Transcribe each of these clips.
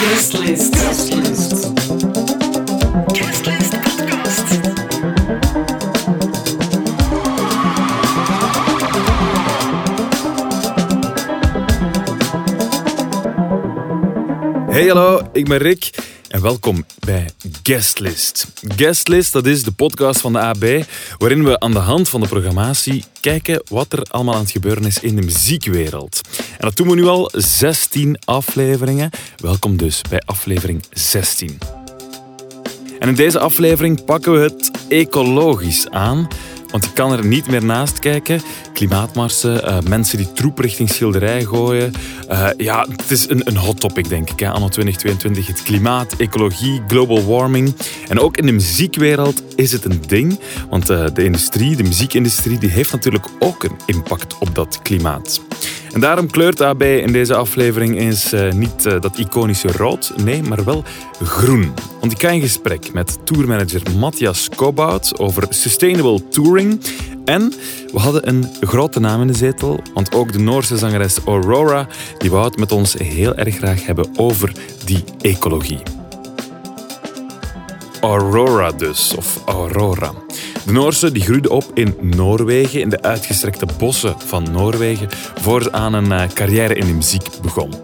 Guest list. Guest list. Guest list podcast. Hey hallo, ik ben Rick welkom bij Guestlist. Guestlist, dat is de podcast van de AB, waarin we aan de hand van de programmatie kijken wat er allemaal aan het gebeuren is in de muziekwereld. En dat doen we nu al 16 afleveringen. Welkom dus bij aflevering 16. En in deze aflevering pakken we het ecologisch aan. Want je kan er niet meer naast kijken. Klimaatmarsen, eh, mensen die troep richting schilderij gooien. Eh, ja, het is een, een hot topic, denk ik, hè, anno 2022. Het klimaat, ecologie, global warming. En ook in de muziekwereld is het een ding. Want eh, de industrie, de muziekindustrie, die heeft natuurlijk ook een impact op dat klimaat. En daarom kleurt AB in deze aflevering eens eh, niet eh, dat iconische rood, nee, maar wel groen. Want ik ga in gesprek met tourmanager Matthias Kobout over sustainable touring. En we hadden een grote naam in de zetel, want ook de Noorse zangeres Aurora die wou het met ons heel erg graag hebben over die ecologie. Aurora dus, of Aurora. De Noorse die groeide op in Noorwegen, in de uitgestrekte bossen van Noorwegen, voor aan een eh, carrière in de muziek begon.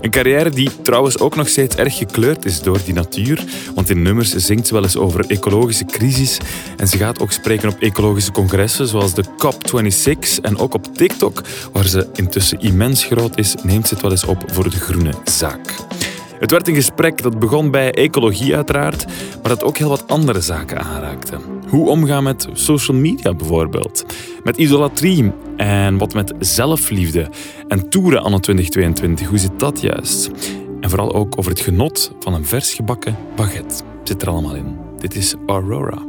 Een carrière die trouwens ook nog steeds erg gekleurd is door die natuur, want in nummers zingt ze wel eens over ecologische crisis en ze gaat ook spreken op ecologische congressen zoals de COP26 en ook op TikTok, waar ze intussen immens groot is, neemt ze het wel eens op voor de groene zaak. Het werd een gesprek dat begon bij ecologie uiteraard, maar dat ook heel wat andere zaken aanraakte. Hoe omgaan met social media bijvoorbeeld, met idolatrie en wat met zelfliefde en toeren anno 2022, hoe zit dat juist? En vooral ook over het genot van een vers gebakken baguette. Zit er allemaal in. Dit is Aurora.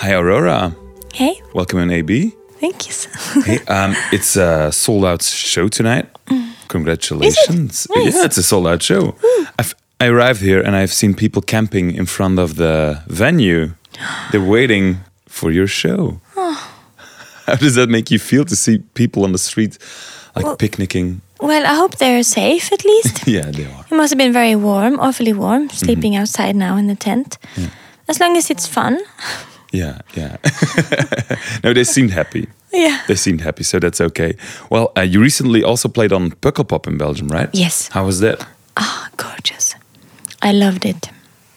Hi Aurora, Hey, welcome in AB. Thank you. so- Hey, um, it's a sold out show tonight. Congratulations. Mm. Nice. Yeah, it's a sold out show. I've, I arrived here and I've seen people camping in front of the venue. They're waiting for your show. Oh. How does that make you feel to see people on the street like picnicking? well, I hope they're safe at least. Yeah, they are. It must have been very warm, awfully warm, sleeping Mm-hmm. outside now in the tent. As long as it's fun. Yeah, yeah. no, they seemed happy. Yeah. They seemed happy, so that's okay. Well, uh, you recently also played on Pukkelpop in Belgium, right? Yes. How was that? Ah, gorgeous. I loved it.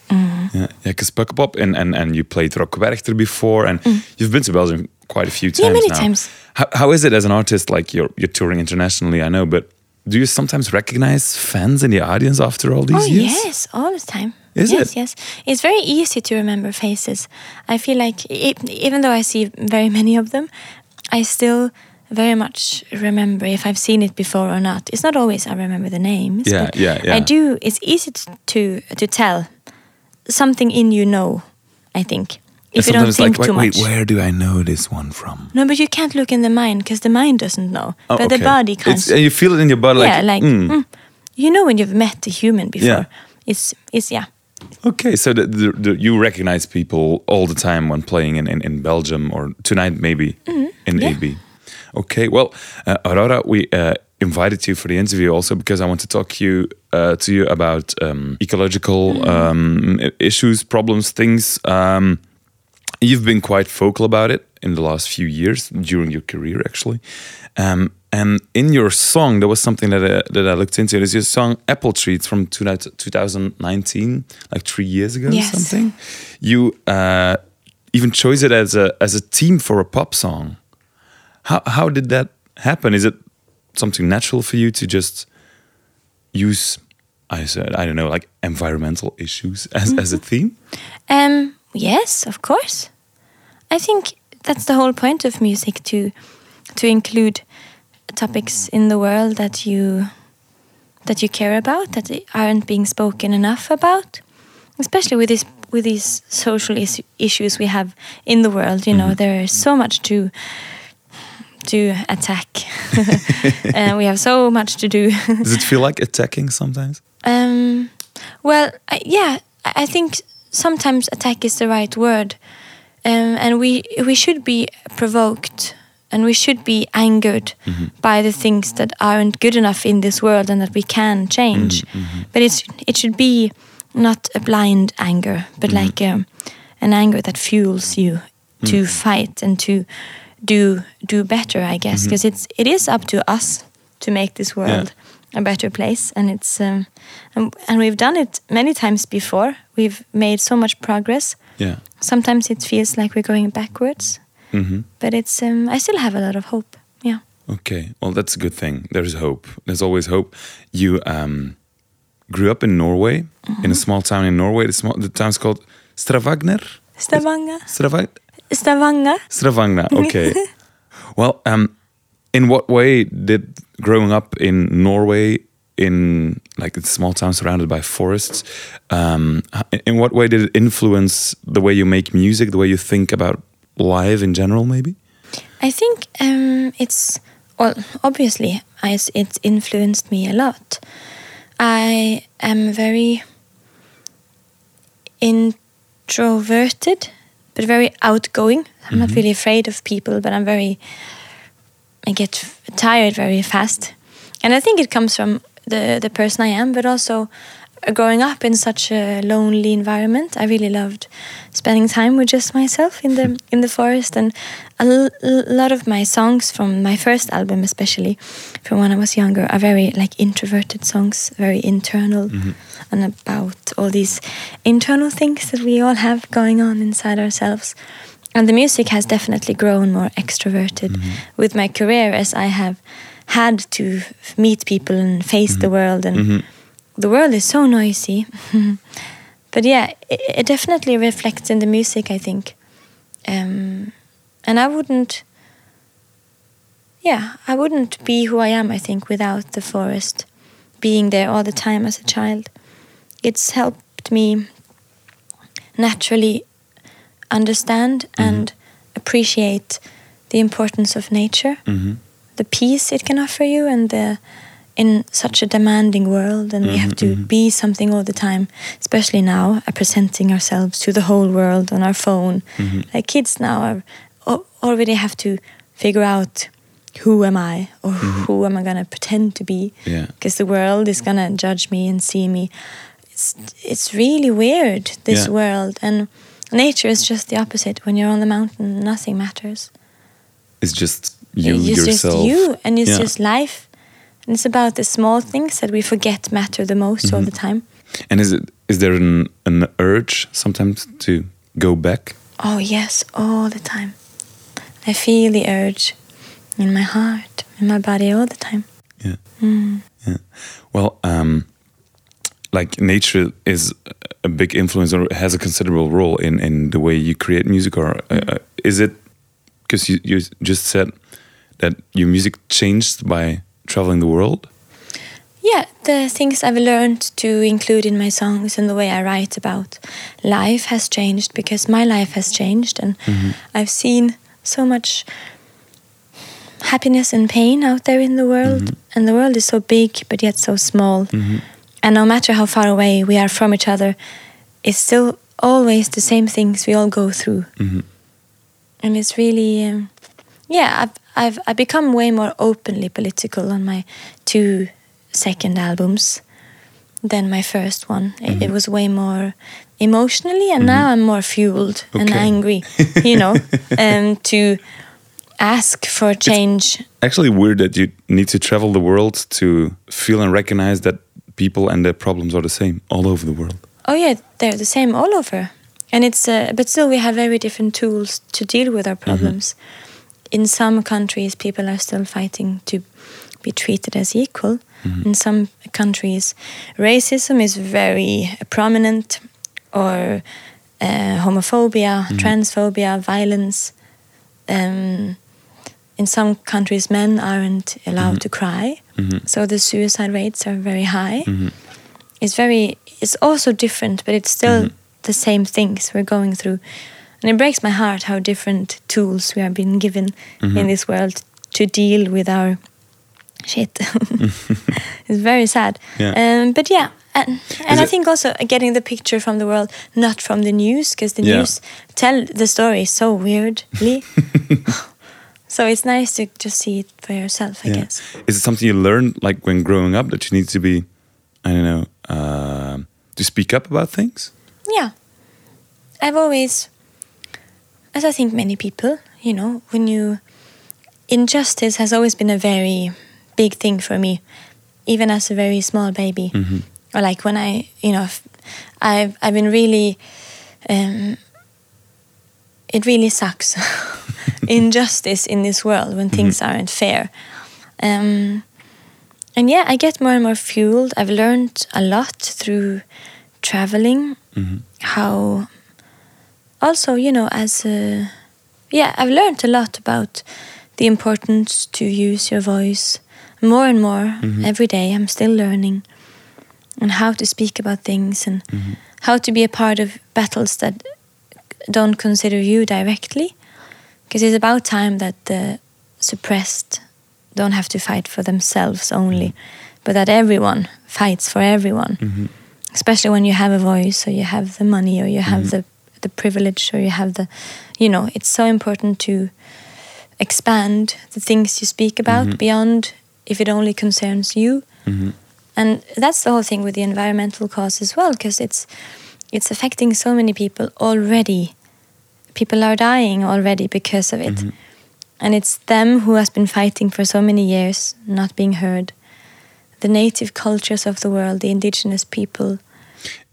Yeah, yeah, because Pukkelpop and, and and you played Rock Werchter before, and you've been to Belgium quite a few times Mm. Yeah, many now. times. How, how is it as an artist? Like you're you're touring internationally, I know, but do you sometimes recognize fans in the audience after all these Oh, years? yes, all the time. Is yes, it? yes. It's very easy to remember faces. I feel like, e even though I see very many of them, I still very much remember if I've seen it before or not. It's not always I remember the names. Yeah, yeah, yeah. I do. It's easy to to tell something in you know. I think if you don't sometimes think like, too wait, much. where do I know this one from? No, but you can't look in the mind because the mind doesn't know, Oh, but the body can't. and you feel it in your body, like, yeah, like mm. mm, you know when you've met a human before. Yeah. It's it's yeah. Okay, so the, the, the, you recognize people all the time when playing in, in, in Belgium or tonight maybe in Mm-hmm. yeah. AB. Okay, well, uh, Aurora, we uh, invited you for the interview also because I want to talk you uh, to you about um, ecological Mm-hmm. um, issues, problems, things. Um, you've been quite vocal about it in the last few years during your career, actually. Um, and in your song, there was something that I, that I looked into. It is your song "Apple Tree" it's from 2000 2019, like three years ago, or something. You uh, even chose it as a as a theme for a pop song. How how did that happen? Is it something natural for you to just use? I said I don't know, like environmental issues as as a theme. Um, yes, of course. I think that's the whole point of music to to include topics in the world that you that you care about that aren't being spoken enough about, especially with this with these social is- issues we have in the world. You know, there is so much to to attack, and we have so much to do. Does it feel like attacking sometimes? Um, well, I, yeah, I I think sometimes attack is the right word, um, and we we should be provoked and we should be angered by the things that aren't good enough in this world and that we can change. But it's it should be not a blind anger, but like um, an anger that fuels you to fight and to do do better. I guess because it's it is up to us to make this world a better place, and it's um, and, and we've done it many times before. We've made so much progress. Yeah. Sometimes it feels like we're going backwards, hmm but it's um, I still have a lot of hope. Yeah. Okay. Well, that's a good thing. There's hope. There's always hope. You um, grew up in Norway, in a small town in Norway. The, small, the town's called Stravagner. Stavanger. Stravag Stavanger. Stravagna. Okay. well, um, in what way did growing up in Norway, in like a small town surrounded by forests, um, in what way did it influence the way you make music, the way you think about life in general, maybe? I think um, it's well, obviously, I, it's influenced me a lot. I am very introverted, but very outgoing. I'm not really afraid of people, but I'm very. I get tired very fast, and I think it comes from the the person I am, but also growing up in such a lonely environment. I really loved spending time with just myself in the in the forest, and a lot of my songs from my first album, especially from when I was younger, are very like introverted songs, very internal, mm-hmm. and about all these internal things that we all have going on inside ourselves. And the music has definitely grown more extroverted mm-hmm. with my career as I have had to meet people and face the world and the world is so noisy. but yeah, it, it definitely reflects in the music, I think. Um, and I wouldn't, yeah, I wouldn't be who I am, I think, without the forest being there all the time as a child. It's helped me naturally understand and appreciate the importance of nature Mm-hmm. The peace it can offer you and the in such a demanding world and we have to mm-hmm, be mm-hmm. something all the time especially now uh, presenting ourselves to the whole world on our phone. Mm-hmm. Like kids now are, al- already have to figure out who am i or who am i going to pretend to be. Yeah. because the world is going to judge me and see me. It's it's really weird this Yeah. world and nature is just the opposite. When you're on the mountain nothing matters. It's just you it's yourself. just you and it's Yeah. just life and it's about the small things that we forget matter the most all the Mm-hmm. time And is it is there an an urge sometimes to go back? oh yes all the time i feel the urge in my heart in my body all the time Yeah. Mm. Yeah. Well, um, like nature is a big influence or has a considerable role in in the way you create music, or uh, uh, is it because you you just said that your music changed by traveling the world? yeah the things i've learned to include in my songs and the way i write about life has changed because my life has changed and mm-hmm. i've seen so much happiness and pain out there in the world mm-hmm. and the world is so big but yet so small. Mm-hmm. And no matter how far away we are from each other it's still always the same things we all go through. And it's really um, yeah I've, I've I've become way more openly political on my two second albums than my first one. It, it was way more emotionally and now I'm more fueled and angry you know um, to ask for change. Actually, weird that you need to travel the world to feel and recognize that people and their problems are the same all over the world. Oh yeah, they're the same all over, and it's uh, but still we have very different tools to deal with our problems. In some countries, people are still fighting to be treated as equal. Mm-hmm. In some countries, racism is very uh, prominent, or uh, homophobia, mm-hmm. transphobia, violence. Um, in some countries, men aren't allowed mm-hmm. to cry, so the suicide rates are very high. It's very it's also different but it's still the same things. We're going through and it breaks my heart how different tools we are being given in this world to deal with our shit it's very sad Yeah. um, but yeah and, and I think also getting the picture from the world, not from the news, because the Yeah. news tell the story so weirdly. So it's nice to just see it for yourself, I Yeah. guess. Is it something you learned like when growing up that you need to be, I don't know, um to speak up about things? Yeah. I've always, as I think many people, you know, when you, injustice has always been a very big thing for me, even as a very small baby. Or like when I, you know, I've, I've been really, um, it really sucks. Injustice in this world when things aren't fair. Um, and yeah, I get more and more fueled. I've learned a lot through traveling how also you know as a yeah i've learned a lot about the importance to use your voice more and more mm-hmm. every day. I'm still learning and how to speak about things and mm-hmm. how to be a part of battles that don't consider you directly. Because it's about time that the suppressed don't have to fight for themselves only mm-hmm. but that everyone fights for everyone. Especially when you have a voice or you have the money or you have the the privilege or you have the you know it's so important to expand the things you speak about mm-hmm. beyond if it only concerns you. Mm-hmm. And that's the whole thing with the environmental cause as well because it's it's affecting so many people already. People are dying already because of it. Mm-hmm. And it's them who has been fighting for so many years not being heard. The native cultures of the world the indigenous people.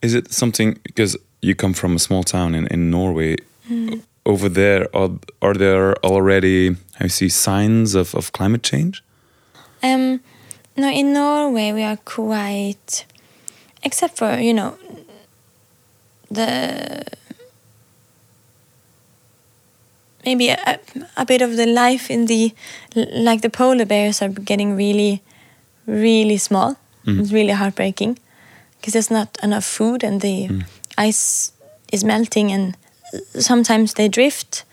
Is it something because you come from a small town in, in Norway? Mm. Over there, are, are there already I see signs of, of climate change? Um, no, in Norway we are quite, except for you know, the maybe a, a bit of the life in the like the polar bears are getting really, really small. Mm. It's really heartbreaking because there's not enough food and the mm. Ice is melting and sometimes they drift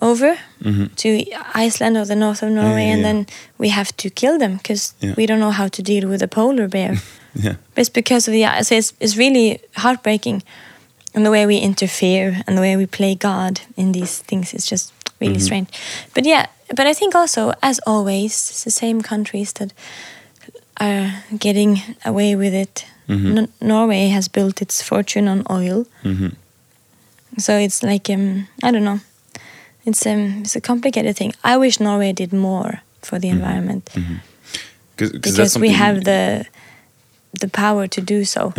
over mm-hmm. to Iceland or the north of Norway, yeah, and yeah. then we have to kill them because we don't know how to deal with a polar bear. Yeah. it's because of the ice. So it's, it's really heartbreaking, and the way we interfere and the way we play God in these things is just really mm-hmm. strange. But yeah, but I think also, as always, it's the same countries that are getting away with it. N- Norway has built its fortune on oil. Mhm. So it's like um, I don't know. It's um it's a complicated thing. I wish Norway did more for the environment Cause, 'cause that's because we have the the power to do so.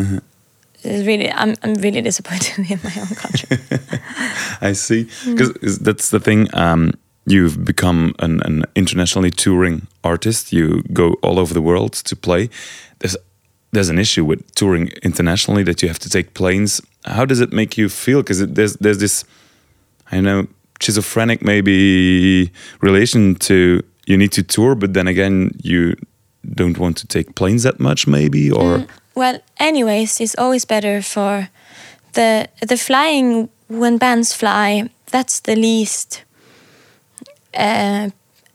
It's really I'm I'm really disappointed in my own country. I see. Because that's the thing. Um, you've become an, an internationally touring artist. You go all over the world to play. There's there's an issue with touring internationally that you have to take planes. How does it make you feel? Because there's there's this, I don't know, schizophrenic maybe relation to you need to tour, but then again you don't want to take planes that much, maybe or Well, anyways, it's always better for the the flying when bands fly. That's the least uh,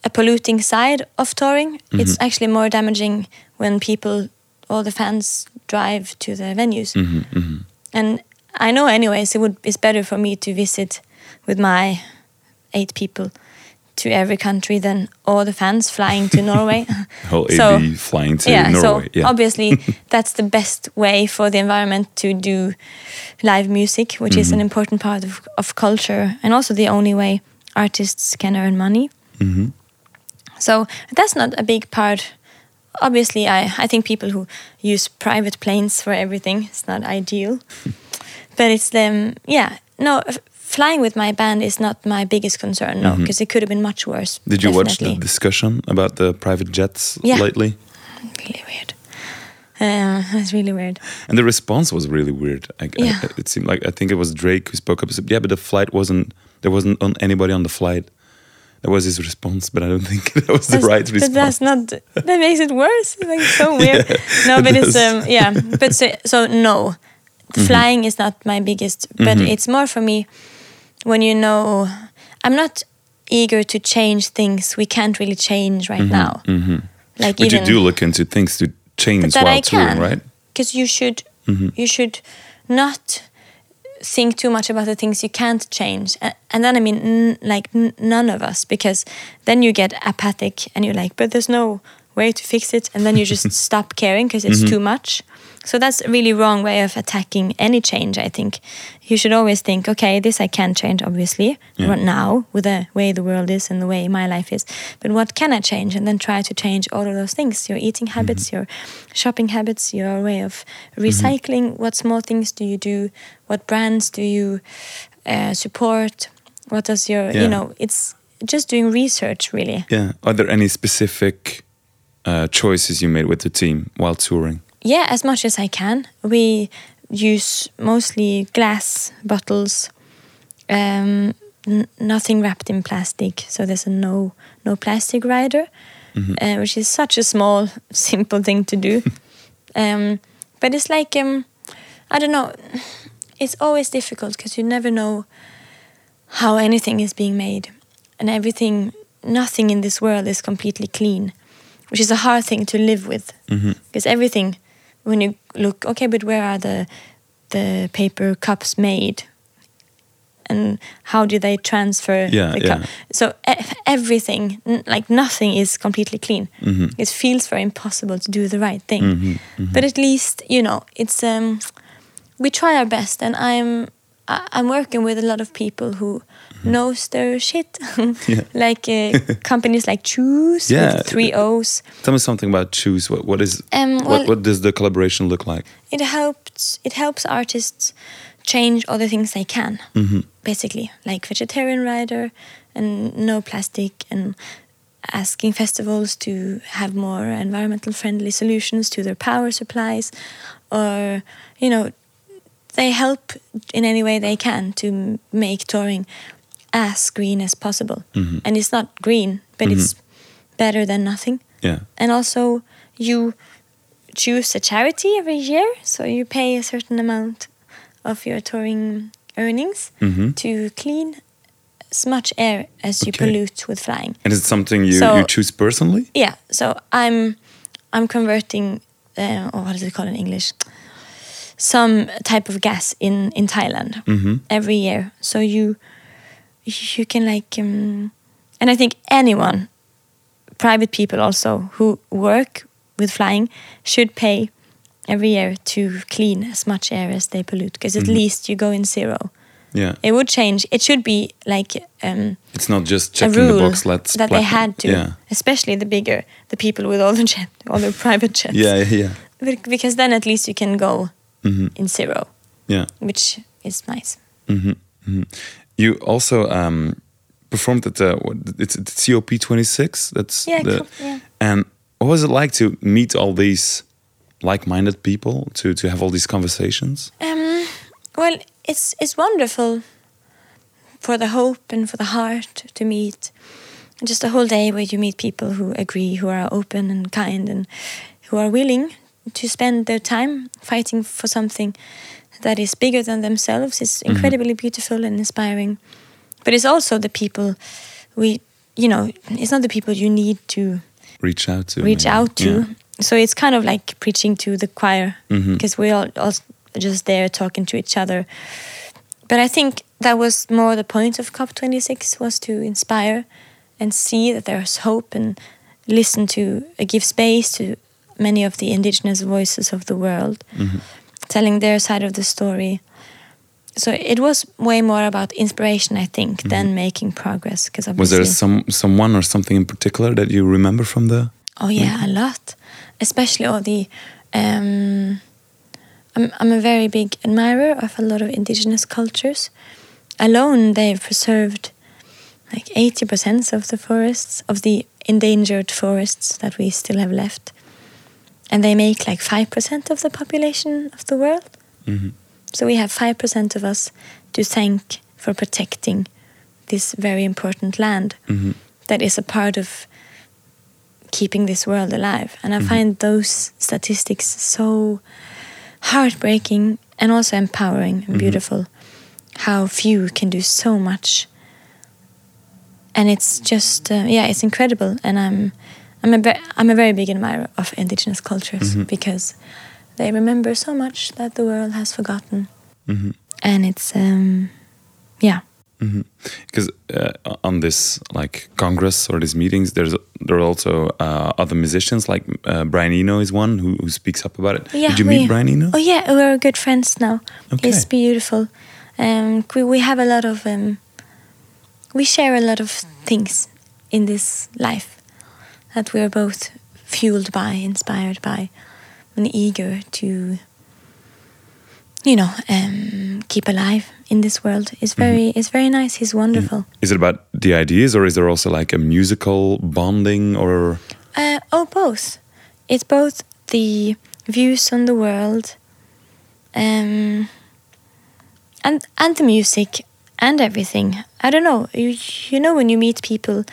a polluting side of touring. It's actually more damaging when people, all the fans, drive to the venues. Mm-hmm, mm-hmm. And I know, anyways, it would it's better for me to visit with my eight people to every country than all the fans flying to Norway. whole AB So- flying to yeah, Norway. so obviously that's the best way for the environment to do live music, which is an mm-hmm. important part of, of culture and also the only way artists can earn money. Mhm. So that's not a big part. Obviously, I, I think people who use private planes for everything is not ideal. but it's them, yeah. No, f- flying with my band is not my biggest concern, no, because it could have been much worse. Did you watch the discussion about the private jets Yeah. lately? Really weird. Uh, that's really weird. And the response was really weird. I, I- Yeah. it seemed like I think it was Drake who spoke up. Said, "Yeah, but the flight wasn't. There wasn't on anybody on the flight." That was his response, but I don't think that was the That's- right but response. that's not. That makes it worse. Like so weird. no, it but it's um yeah. But so, so no, Mm-hmm. flying is not my biggest. But it's more for me when you know I'm not eager to change things we can't really change right now. Like Mm-hmm. but even you do look into things to change while touring, right? Because you should Mm-hmm. you should not think too much about the things you can't change. And, and then I mean, n- like n- none of us, because then you get apathic and you're like, but there's no way to fix it, and then you just stop caring because it's mm-hmm. too much. So that's a really wrong way of attacking any change. I think you should always think, okay, this I can change, obviously, Yeah. right now with the way the world is and the way my life is. But what can I change? And then try to change all of those things: your eating habits, your shopping habits, your way of recycling. What small things do you do? What brands do you uh, support? What does your Yeah. you know? It's just doing research, really. Yeah. Are there any specific uh, choices you made with the team while touring? Yeah, as much as I can. We use mostly glass bottles, um, nothing wrapped in plastic. So there's a no no plastic rider, uh, which is such a small, simple thing to do. um, but it's like um, I don't know. It's always difficult because you never know how anything is being made, and everything, nothing in this world is completely clean, which is a hard thing to live with because everything when you look okay but where are the the paper cups made? And how do they transfer Yeah, the yeah. cup? So e- everything n- like nothing is completely clean. Mm-hmm. it feels very impossible to do the right thing. But at least you know it's um we try our best and i'm I- i'm working with a lot of people who knows their shit. Yeah. like uh, companies like Chooose Yeah. with three o's Tell me something about Chooose. What what is Um, what well- what does the collaboration look like? it helps it helps artists change all the things they can basically like vegetarian rider and no plastic and asking festivals to have more environmental friendly solutions to their power supplies or you know they help in any way they can to make touring as green as possible and it's not green but it's better than nothing Yeah. and also you choose a charity every year so you pay a certain amount of your touring earnings Mhm. to clean as much air as you Okay. pollute with flying And is it something you, So- you choose personally? yeah so i'm i'm converting uh, or what does it called in english some type of gas in in thailand Mm-hmm. every year so you you can like um, and i think anyone private people also who work with flying should pay every year to clean as much air as they pollute because at least you go in zero Yeah. it would change it should be like um, It's not just checking the box. Let's that they had to Yeah. especially the bigger the people with all the jet all the private jets Yeah. Yeah. Yeah. Be- because then at least you can go Mhm. in zero Yeah. which is nice You also um, performed at the it's, it's COP twenty six. That's Yeah, the, yeah. And what was it like to meet all these like-minded people to to have all these conversations? Um, well, it's it's wonderful for the hope and for the heart to meet. Just a whole day where you meet people who agree, who are open and kind, and who are willing to spend their time fighting for something that is bigger than themselves. It's incredibly beautiful and inspiring. But it's also the people we, you know, it's not the people you need to Reach out to reach maybe. out to. Yeah. So it's kind of like preaching to the choir because we're all, all just there talking to each other. But I think that was more the point of COP26 was to inspire and see that there's hope and listen to uh, give space to many of the indigenous voices of the world, Mm-hmm. Telling their side of the story. So it was way more about inspiration, I think, than making progress. Because. Was there some someone or something in particular that you remember from the? Oh yeah, a lot. Especially all the. Um, I'm I'm a very big admirer of a lot of indigenous cultures. Alone, they've preserved like eighty percent of the forests of the endangered forests that we still have left, and they make like five percent of the population of the world. Mhm. So we have five percent of us to thank for protecting this very important land Mhm. that is a part of keeping this world alive. And I find those statistics so heartbreaking and also empowering and beautiful. How few can do so much. And it's just uh, yeah, it's incredible. And I'm I'm a ve- I'm a very big admirer of indigenous cultures because they remember so much that the world has forgotten. Mhm. and it's um, yeah. Because uh, on this like congress or these meetings, there's there are also uh, other musicians like uh, Brian Eno is one who, who speaks up about it. Yeah, Did you we- meet Brian Eno? Oh yeah, we're good friends now. Okay. He's beautiful. Um, we we have a lot of um, we share a lot of things in this life that we're both fueled by, inspired by, and eager to, you know, um, keep alive in this world. It's very it's very nice. He's wonderful. Is it about the ideas, or is there also like a musical bonding, or Uh, oh, both. It's both the views on the world, um, and and the music and everything. I don't know. You you know when you meet people,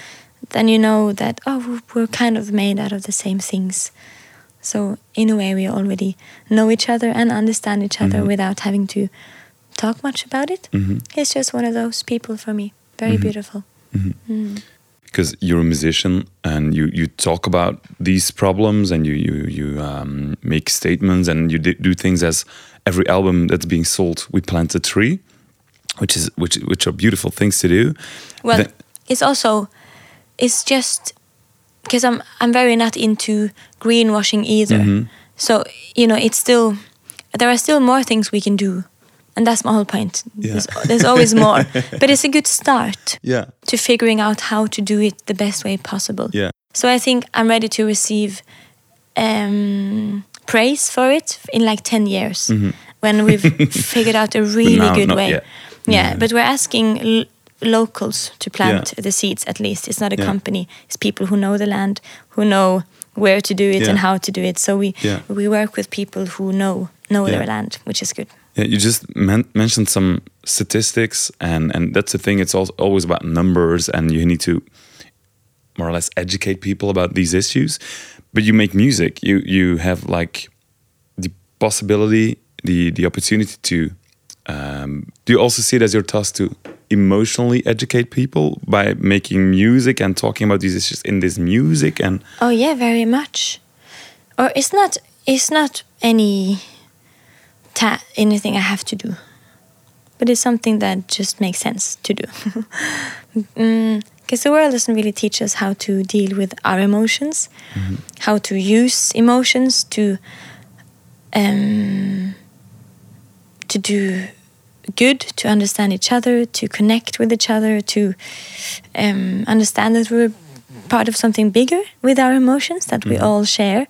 then you know that oh we're kind of made out of the same things. So in a way, we already know each other and understand each other mm-hmm. without having to talk much about it. Mm-hmm. He's just one of those people for me. Very mm-hmm. beautiful. Mm. because you're a musician and you you talk about these problems and you you you um, make statements and you do things as every album that's being sold, we plant a tree, which is which which are beautiful things to do. Well, Then- it's also it's just because I'm I'm very not into greenwashing either. Mm-hmm. So you know, it's still there are still more things we can do, and that's my whole point. Yeah. There's, there's always more, but it's a good start yeah, to figuring out how to do it the best way possible. yeah, So I think I'm ready to receive um, praise for it in like 10 years when we've figured out a really Mm-hmm. now, good way. yet. Yeah, Yeah. but we're asking locals to plant the seeds at least. It's not a Yeah. company, it's people who know the land, who know where to do it Yeah. and how to do it. So we Yeah. we work with people who know know Yeah. their land, which is good. yeah. You just men- mentioned some statistics, and and that's the thing. It's al- always about numbers, and you need to more or less educate people about these issues. But you make music. You you have like the possibility, the the opportunity to. Um, do you also see it as your task to emotionally educate people by making music and talking about these issues in this music? And Oh yeah, very much. Or it's not it's not any ta- anything I have to do, but it's something that just makes sense to do. Because the world doesn't really teach us how to deal with our emotions, how to use emotions to um, to do good, to understand each other, to connect with each other, to um, understand that we're part of something bigger with our emotions that we all share,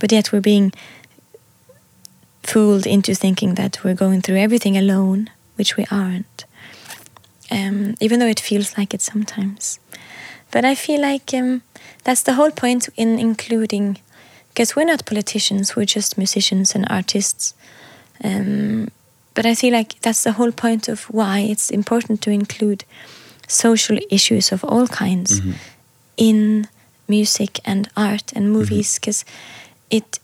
but yet we're being fooled into thinking that we're going through everything alone, which we aren't. Um, even though it feels like it sometimes. But I feel like um, that's the whole point in including, because we're not politicians, we're just musicians and artists. Um, but I feel like that's the whole point of why it's important to include social issues of all kinds mm-hmm. in music and art and mm-hmm. movies because it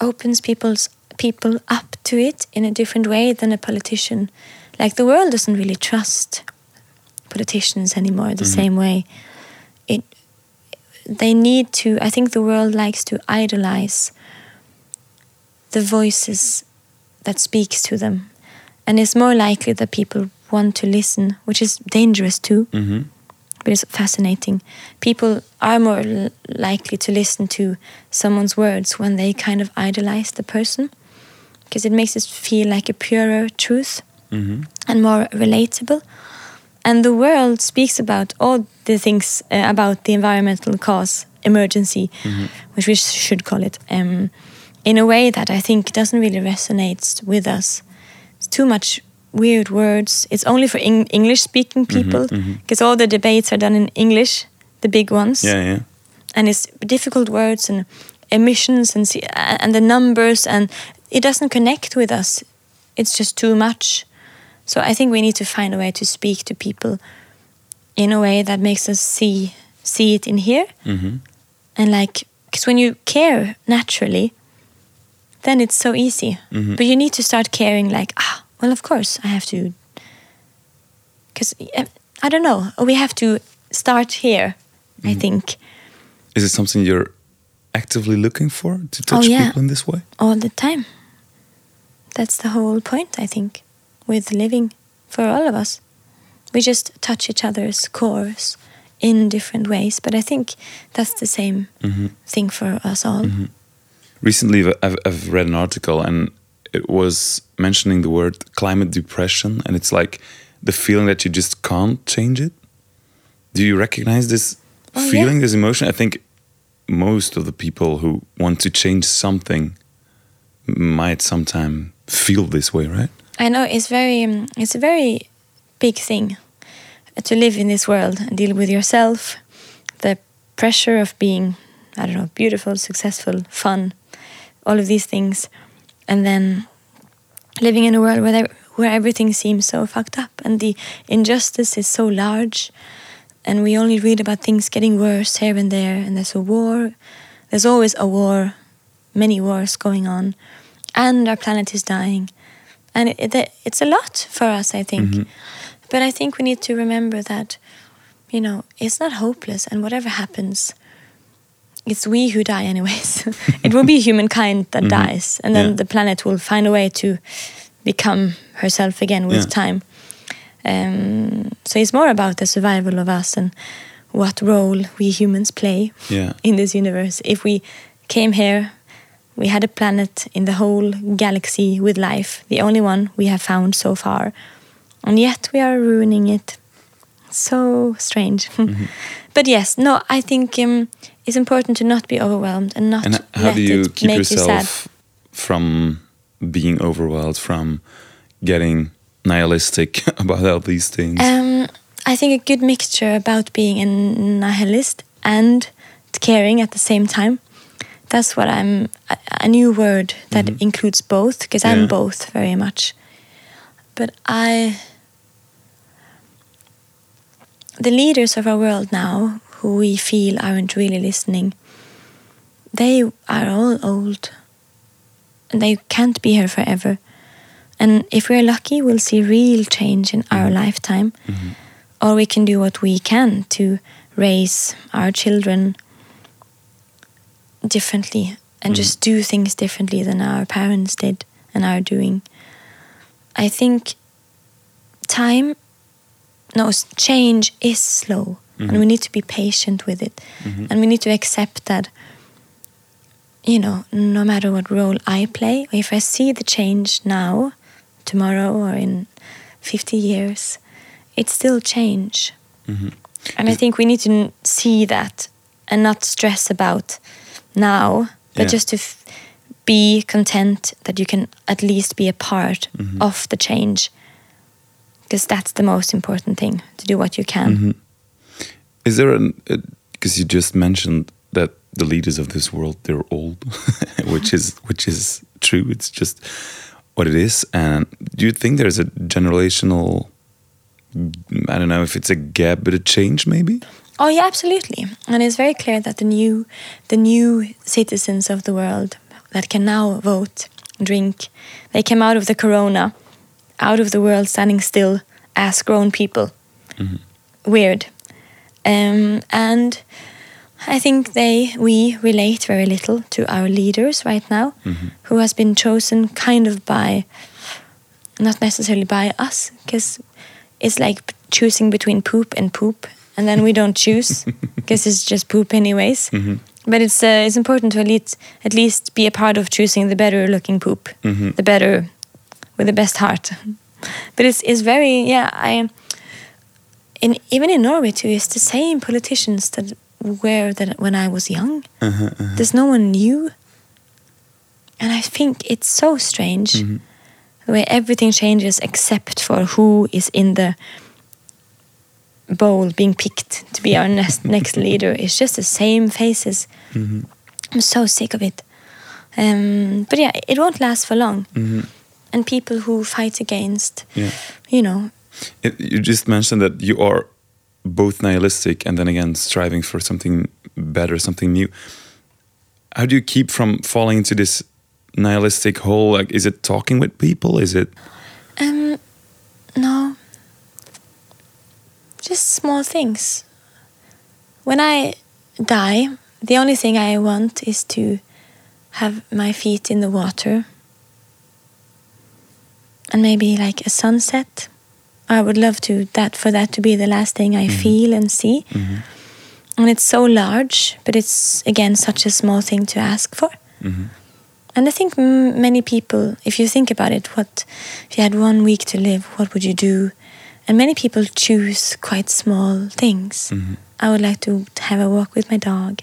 opens people's people up to it in a different way than a politician. Like the world doesn't really trust politicians anymore the mm-hmm. same way. It they need to. I think the world likes to idolize the voices that speaks to them, and it's more likely that people want to listen, which is dangerous too. But it's fascinating. People are more l- likely to listen to someone's words when they kind of idolize the person because it makes it feel like a purer truth and more relatable. And the world speaks about all the things uh, about the environmental cause emergency, which we sh- should call it, um, in a way that I think doesn't really resonate with us. It's too much weird words. It's only for Eng- English speaking mm-hmm, people mm-hmm. because all the debates are done in English, the big ones yeah, yeah. and it's difficult words and emissions and and the numbers and it doesn't connect with us it's just too much so i think we need to find a way to speak to people in a way that makes us see see it in here mm-hmm. and like because when you care naturally then it's so easy mm-hmm. but you need to start caring like ah well of course i have to because eh, i don't know we have to start here i mm-hmm. think Is it something you're actively looking for to oh, touch Oh, yeah. people in this way? all the time. That's the whole point, I think. with living for all of us. We just touch each other's cores in different ways, but I think that's the same mm-hmm. thing for us all. Recently, I've, I've read an article and it was mentioning the word climate depression, and it's like the feeling that you just can't change it. Do you recognize this Oh, yeah. feeling, this emotion? I think most of the people who want to change something might sometime feel this way, right? I know it's very um, it's a very big thing to live in this world and deal with yourself, the pressure of being I don't know beautiful, successful, fun, all of these things, and then living in a world where there, where everything seems so fucked up and the injustice is so large, and we only read about things getting worse here and there, and there's a war, there's always a war, many wars going on, and our planet is dying. And it, it, it's a lot for us i think. Mm-hmm. But i think we need to remember that you know it's not hopeless and whatever happens it's we who die anyways it will be humankind that dies and then Yeah. the planet will find a way to become herself again with Yeah. time um, so it's more about the survival of us and what role we humans play Yeah. in this universe. If we came here, we had a planet in the whole galaxy with life, the only one we have found so far, and yet we are ruining it. So strange. but yes, no, I think um, it's important to not be overwhelmed and not And how let do you keep make you sad. from being overwhelmed, from getting nihilistic about all these things? Um, I think a good mixture about being a nihilist and caring at the same time. That's what I'm. A, a new word that includes both, because Yeah. I'm both very much. But I. The leaders of our world now, who we feel aren't really listening, they are all old. And they can't be here forever. And if we're lucky, we'll see real change in our mm-hmm. lifetime. Mm-hmm. Or we can do what we can to raise our children differently and mm-hmm. just do things differently than our parents did and are doing. I think time, no, change is slow and mm-hmm. we need to be patient with it. Mm-hmm. And we need to accept that you know, no matter what role I play, if I see the change now, tomorrow, or in 50 years, it's still change. Mm-hmm. And I think we need to see that and not stress about now, but Yeah. just to f- be content that you can at least be a part of the change. Because that's the most important thing to do what you can. Is there an uh, because you just mentioned that the leaders of this world they're old, which is which is true. It's just what it is. And do you think there's a generational? I don't know if it's a gap, but a change maybe. Oh yeah, absolutely. And it's very clear that the new the new citizens of the world that can now vote, drink, they came out of the corona, out of the world standing still as grown people. Mm-hmm. Weird. Um, and I think they we relate very little to our leaders right now, who has been chosen kind of by not necessarily by us, because it's like choosing between poop and poop, and then we don't choose because it's just poop anyways. But it's uh, it's important to at least at least be a part of choosing the better looking poop, the better with the best heart. But it's it's very yeah I. In even in Norway too, it's the same politicians that were that when I was young. Uh-huh, uh-huh. There's no one new, and I think it's so strange mm-hmm. the way everything changes except for who is in the bowl being picked to be our next next leader. It's just the same faces. Mm-hmm. I'm so sick of it. Um, but yeah, it won't last for long. Mm-hmm. And people who fight against, Yeah. you know, It, you just mentioned that you are both nihilistic and then again striving for something better, something new. How do you keep from falling into this nihilistic hole? Like, is it talking with people? Is it Um, no. Just small things. When I die, the only thing I want is to have my feet in the water and maybe like a sunset. I would love to that for that to be the last thing I mm-hmm. feel and see. Mm-hmm. And it's so large, but it's again such a small thing to ask for. Mm-hmm. And I think m- many people, if you think about it, what if you had one week to live, what would you do? And many people choose quite small things. I would like to have a walk with my dog,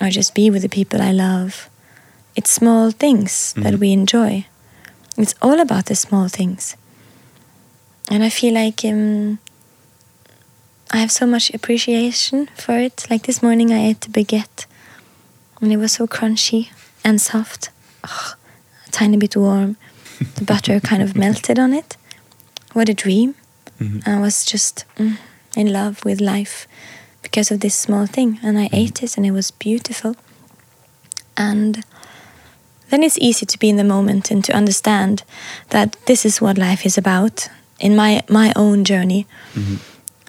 or just be with the people I love. It's small things that we enjoy. It's all about the small things. And I feel like um, I have so much appreciation for it. Like this morning, I ate a baguette, and it was so crunchy and soft, a tiny bit warm. The butter kind of melted on it. What a dream! And I was just mm, in love with life because of this small thing, and I ate it, and it was beautiful. And then it's easy to be in the moment and to understand that this is what life is about in my my own journey. Mm-hmm.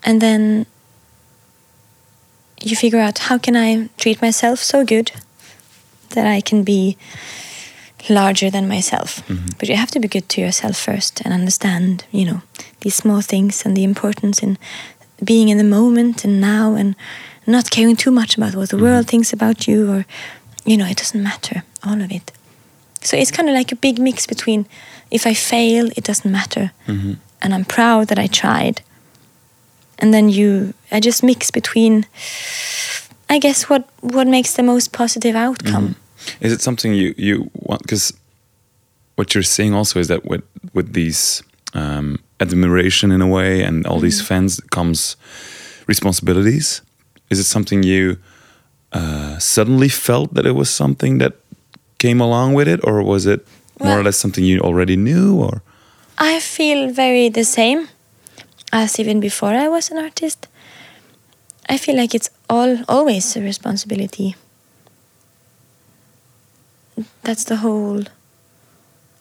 And then you figure out how can i treat myself so good that i can be larger than myself? Mm-hmm. But you have to be good to yourself first and understand you know these small things and the importance in being in the moment and now and not caring too much about what the world mm-hmm. thinks about you or you know it doesn't matter all of it. So it's kind of like a big mix between if I fail, it doesn't matter. And I'm proud that I tried. And then you, I just mix between, I guess, what, what makes the most positive outcome. Is it something you you want? Because what you're saying also is that with with these um, admiration in a way and all these fans comes responsibilities. Is it something you uh, suddenly felt that it was something that came along with it, or was it more or less something you already knew? Or I feel very the same as even before I was an artist. I feel like it's all always a responsibility. That's the whole,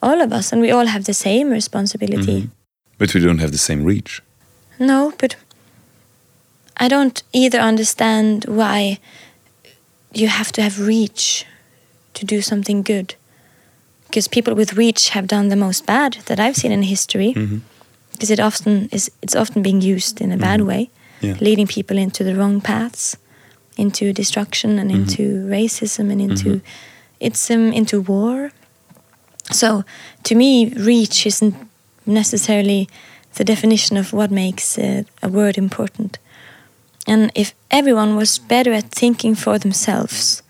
all of us, and we all have the same responsibility. Mm-hmm. but we don't have the same reach. No, but I don't either understand why you have to have reach to do something good. Because people with reach have done the most bad that I've seen in history. Because it often is it's often being used in a bad way, Yeah. leading people into the wrong paths, into destruction and into racism and into it's um, into war. So to me, reach isn't necessarily the definition of what makes uh, a word important. And if everyone was better at thinking for themselves,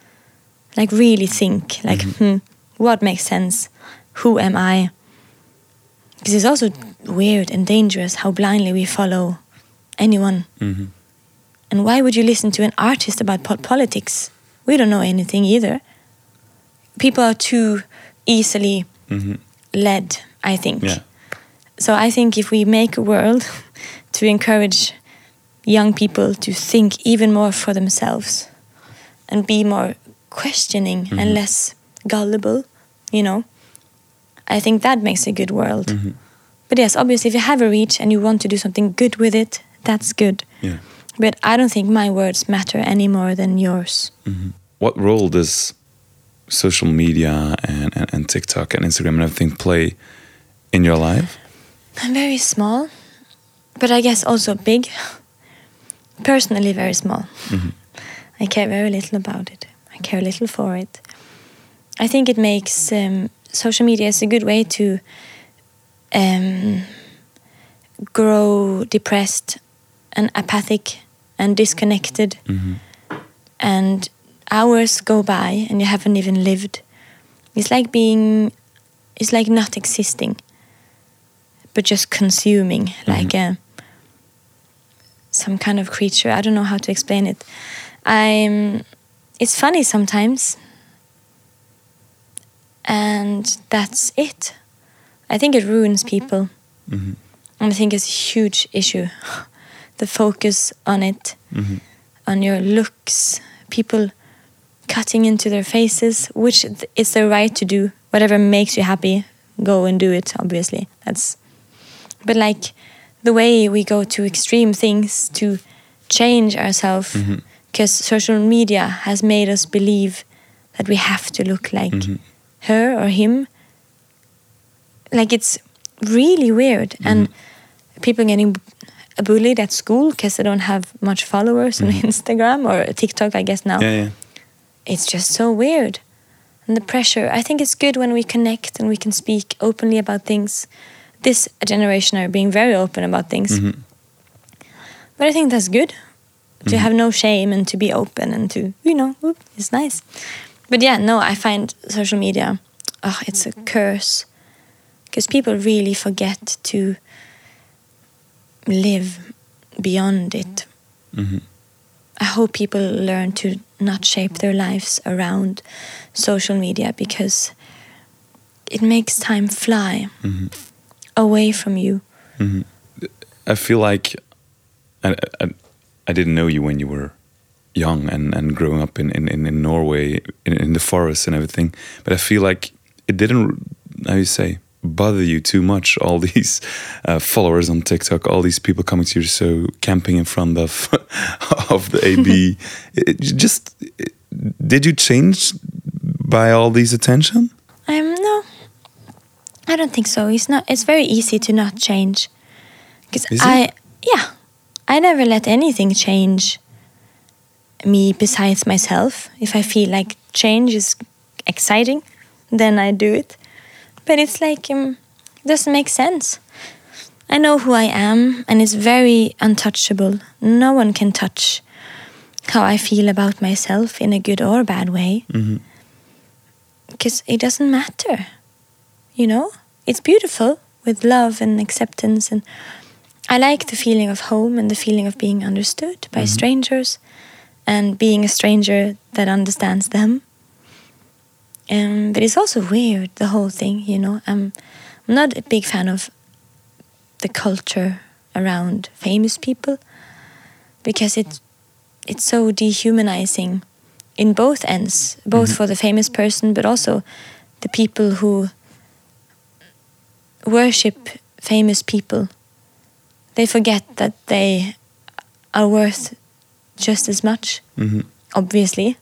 like really think, like, hmm, what makes sense? Who am I? Because it's also weird and dangerous how blindly we follow anyone. Mm-hmm. And why would you listen to an artist about po- politics? We don't know anything either. People are too easily mm-hmm. led, I think. Yeah. So I think if we make a world to encourage young people to think even more for themselves and be more questioning and mm-hmm. less gullible, you know, I think that makes a good world. Mm-hmm. But yes, obviously, if you have a reach and you want to do something good with it, that's good. Yeah. But I don't think my words matter any more than yours. Mm-hmm. What role does social media and, and, and TikTok and Instagram and everything play in your life? I'm very small, but I guess also big. Personally, very small. Mm-hmm. I care very little about it. I care little for it. I think it makes um, social media is a good way to um, grow depressed and apathic and disconnected, and hours go by and you haven't even lived. It's like being, it's like not existing but just consuming like a some kind of creature. I don't know how to explain it. I'm. It's funny sometimes, and that's it. I think it ruins people, mm-hmm. and I think it's a huge issue. The focus on it, mm-hmm. on your looks, people cutting into their faces, which is it's their right to do. Whatever makes you happy, go and do it. Obviously, that's but like the way we go to extreme things to change ourselves mm-hmm. because social media has made us believe that we have to look like her or him like it's really weird. Mm-hmm. And people getting bullied at school because they don't have much followers on mm-hmm. Instagram or TikTok, I guess now. Ja, ja. It's just so weird. And the pressure. I think it's good when we connect and we can speak openly about things. This generation are being very open about things. Mm-hmm. But I think that's good to have no shame and to be open and to, you know, it's nice. But yeah, no, I find social media, oh, it's a curse. Because people really forget to live beyond it. Mm-hmm. I hope people learn to not shape their lives around social media because it makes time fly mm-hmm. away from you. Mm-hmm. I feel like I, I, I didn't know you when you were young and, and growing up in, in, in Norway in, in the forest and everything. But I feel like it didn't, how you say, bother you too much. All these uh, followers on TikTok, all these people coming to your show, camping in front of of the AB. it, just it- did you change by all these attention? Um, no, I don't think so. It's not. It's very easy to not change. Because it? I, yeah, I never let anything change me besides myself. If I feel like change is exciting, then I do it. But it's like um, it doesn't make sense. I know who I am, and it's very untouchable. No one can touch how I feel about myself in a good or bad way because it doesn't matter. You know, it's beautiful with love and acceptance, and I like the feeling of home and the feeling of being understood by strangers, and being a stranger that understands them. Um, but it's also weird the whole thing. You know, I'm, I'm not a big fan of the culture around famous people because it it's so dehumanizing in both ends, both for the famous person, but also the people who worship famous people. They forget that they are worth just as much, mm-hmm. obviously,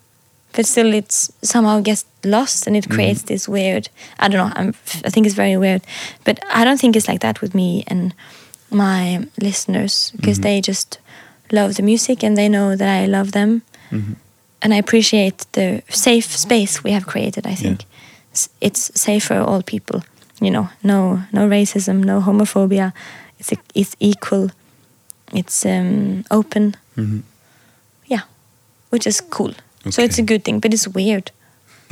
but still, it's somehow gets lost and it mm-hmm. creates this weird. I don't know. I'm, I think it's very weird, but I don't think it's like that with me and my listeners because mm-hmm. they just love the music and they know that I love them. And I appreciate the safe space we have created. I think S- it's safe for all people. You know, no no racism, no homophobia. It's e- it's equal. It's um, open. Yeah, which is cool. So it's a good thing, but it's weird.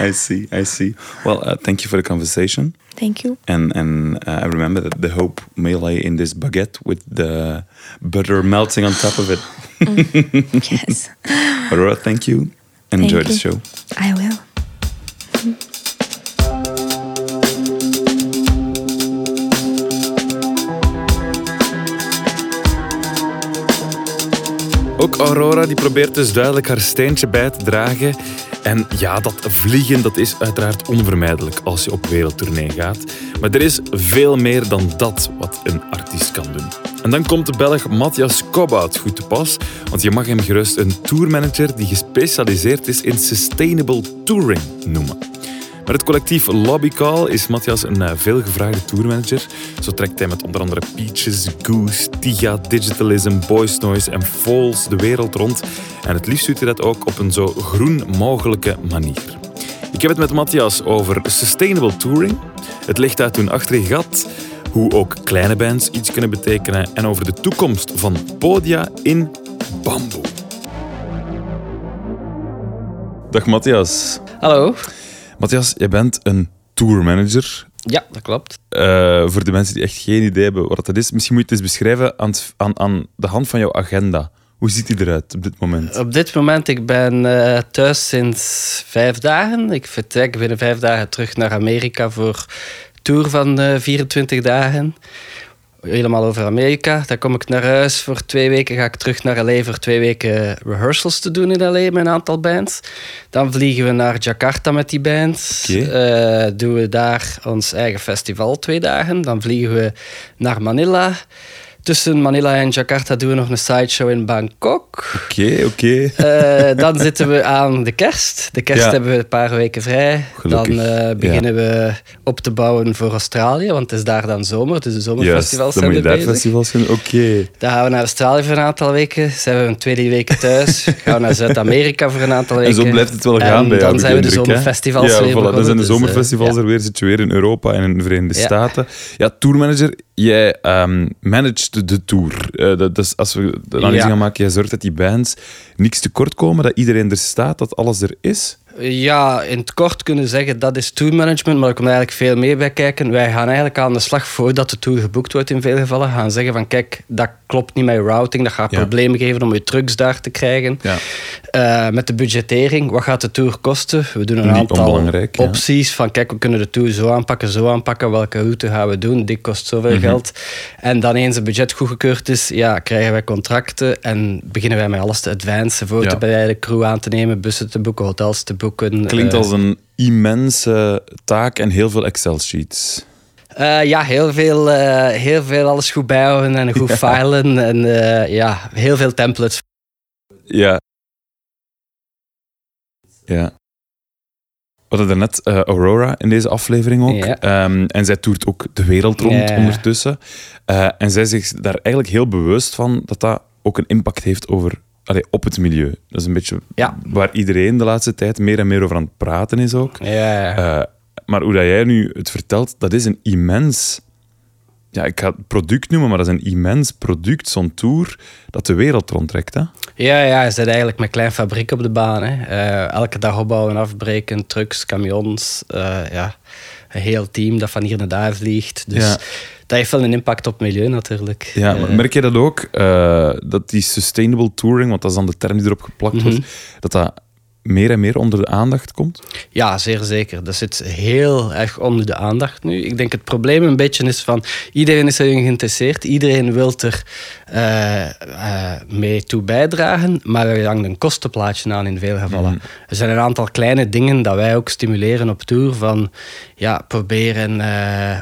I see, I see. Well, uh, thank you for the conversation. Thank you. And and uh, I remember that the hope may lay in this baguette with the butter melting on top of it. yes, Aurora, thank you. Enjoy Thank the you. show. I will. Ook Aurora die probeert dus duidelijk haar steentje bij te dragen. En ja, dat vliegen dat is uiteraard onvermijdelijk als je op wereldtournee gaat. Maar er is veel meer dan dat wat een artiest kan doen. En dan komt de Belg Matthias Kobout goed te pas, want je mag hem gerust een tourmanager die gespecialiseerd is in sustainable touring noemen. Met het collectief Lobbycall is Matthias een eh, veelgevraagde tourmanager. Zo trekt hij met onder andere Peaches, Goose, Tiga, Digitalism, Boys Noise en Falls de wereld rond. En het liefst doet hij dat ook op een zo groen mogelijke manier. Ik heb het met Matthias over sustainable touring, het licht uit toen achter je gat, hoe ook kleine bands iets kunnen betekenen en over de toekomst van podia in bamboe. Dag Matthias. Hallo. Matthias, jij bent een tourmanager. Ja, dat klopt. Eh, voor de mensen die echt geen idee hebben wat dat is, misschien moet je het eens beschrijven aan, aan, aan de hand van jouw agenda. Hoe ziet die eruit op dit moment? Op dit moment, ik ben eh, thuis sinds vijf dagen. Ik vertrek binnen vijf dagen terug naar Amerika voor een tour van eh, 24 dagen. Helemaal over Amerika. Dan kom ik naar huis. Voor twee weken ga ik terug naar LA voor twee weken rehearsals te doen in LA met een aantal bands. Dan vliegen we naar Jakarta met die band. Eh, doen we daar ons eigen festival twee dagen. Dan vliegen we naar Manila. Tussen Manila en Jakarta doen we nog een sideshow in Bangkok. Oké, oké. Eh, dan zitten we aan de kerst. De kerst Ja. hebben we een paar weken vrij. Gelukkig, Dan eh, beginnen we op te bouwen voor Australië, want het is daar dan zomer. Dus de zomerfestivals dan zijn er daar bezig. festivals. Oké. Dan gaan we naar Australië voor een aantal weken. Zijn we een tweede weken thuis. gaan we naar Zuid-Amerika voor een aantal weken. En zo blijft het wel En gaan bij dan zijn we de zomerfestivals ja, weer voilà, Dan begonnen, zijn de dus, eh, zomerfestivals er weer. Zit je weer in Europa en in de Verenigde. Staten. Ja, tourmanager, jij ehm managt de tour. Eh, dat, dat is, als we de analyse Ja. gaan maken, jij zorgt dat die bands niks tekort komen, dat iedereen er staat, dat alles er is. Ja, in het kort kunnen zeggen dat is tourmanagement, maar er komt eigenlijk veel meer bij kijken. Wij gaan eigenlijk aan de slag voordat de tour geboekt wordt in veel gevallen. Gaan zeggen van kijk, dat klopt niet met je routing, dat gaat Ja. problemen geven om je trucks daar te krijgen. Ja. Eh, met de budgettering, wat gaat de tour kosten? We doen een Niet aantal ja. opties van kijk, we kunnen de tour zo aanpakken, zo aanpakken. Welke route gaan we doen? Dit kost zoveel Mhm. geld. En dan eens het budget goedgekeurd is, ja, krijgen wij contracten en beginnen wij met alles te advancen, voor te bereiden, crew aan te nemen, bussen te boeken, hotels te boeken. Klinkt eh, als een immense taak en heel veel Excel-sheets. Eh, ja, heel veel, eh, heel veel alles goed bijhouden en goed filen. En ja, heel veel templates. Ja. Ja. We hadden daarnet Aurora in deze aflevering ook. Ja. Ehm, en zij toert ook de wereld rond Ja. ondertussen. En zij is zich daar eigenlijk heel bewust van dat dat ook een impact heeft over, allee, op het milieu. Dat is een beetje Ja. waar iedereen de laatste tijd meer en meer over aan het praten is ook. Ja. Eh, maar hoe dat jij nu het vertelt, dat is een immens... Ja, ik ga het product noemen, maar dat is een immens product, zo'n tour, dat de wereld rondtrekt. Hè? ja, ja, je zit eigenlijk met klein fabriek op de baan. Hè. Eh, elke dag opbouwen, afbreken, trucks, camions. eh, ja, een heel team dat van hier naar daar vliegt. Dus Ja. Dat heeft wel een impact op milieu natuurlijk. Ja, Eh, maar merk je dat ook? eh, dat die sustainable touring, want dat is dan de term die erop geplakt Mhm. wordt, dat dat meer en meer onder de aandacht komt? Ja, zeer zeker. Dat zit heel erg onder de aandacht nu. Ik denk het probleem een beetje is van... Iedereen is erin geïnteresseerd. Iedereen wil er eh, eh, mee toe bijdragen. Maar er hangt een kostenplaatje aan in veel gevallen. Er zijn een aantal kleine dingen dat wij ook stimuleren op tour. Van ja, proberen... eh,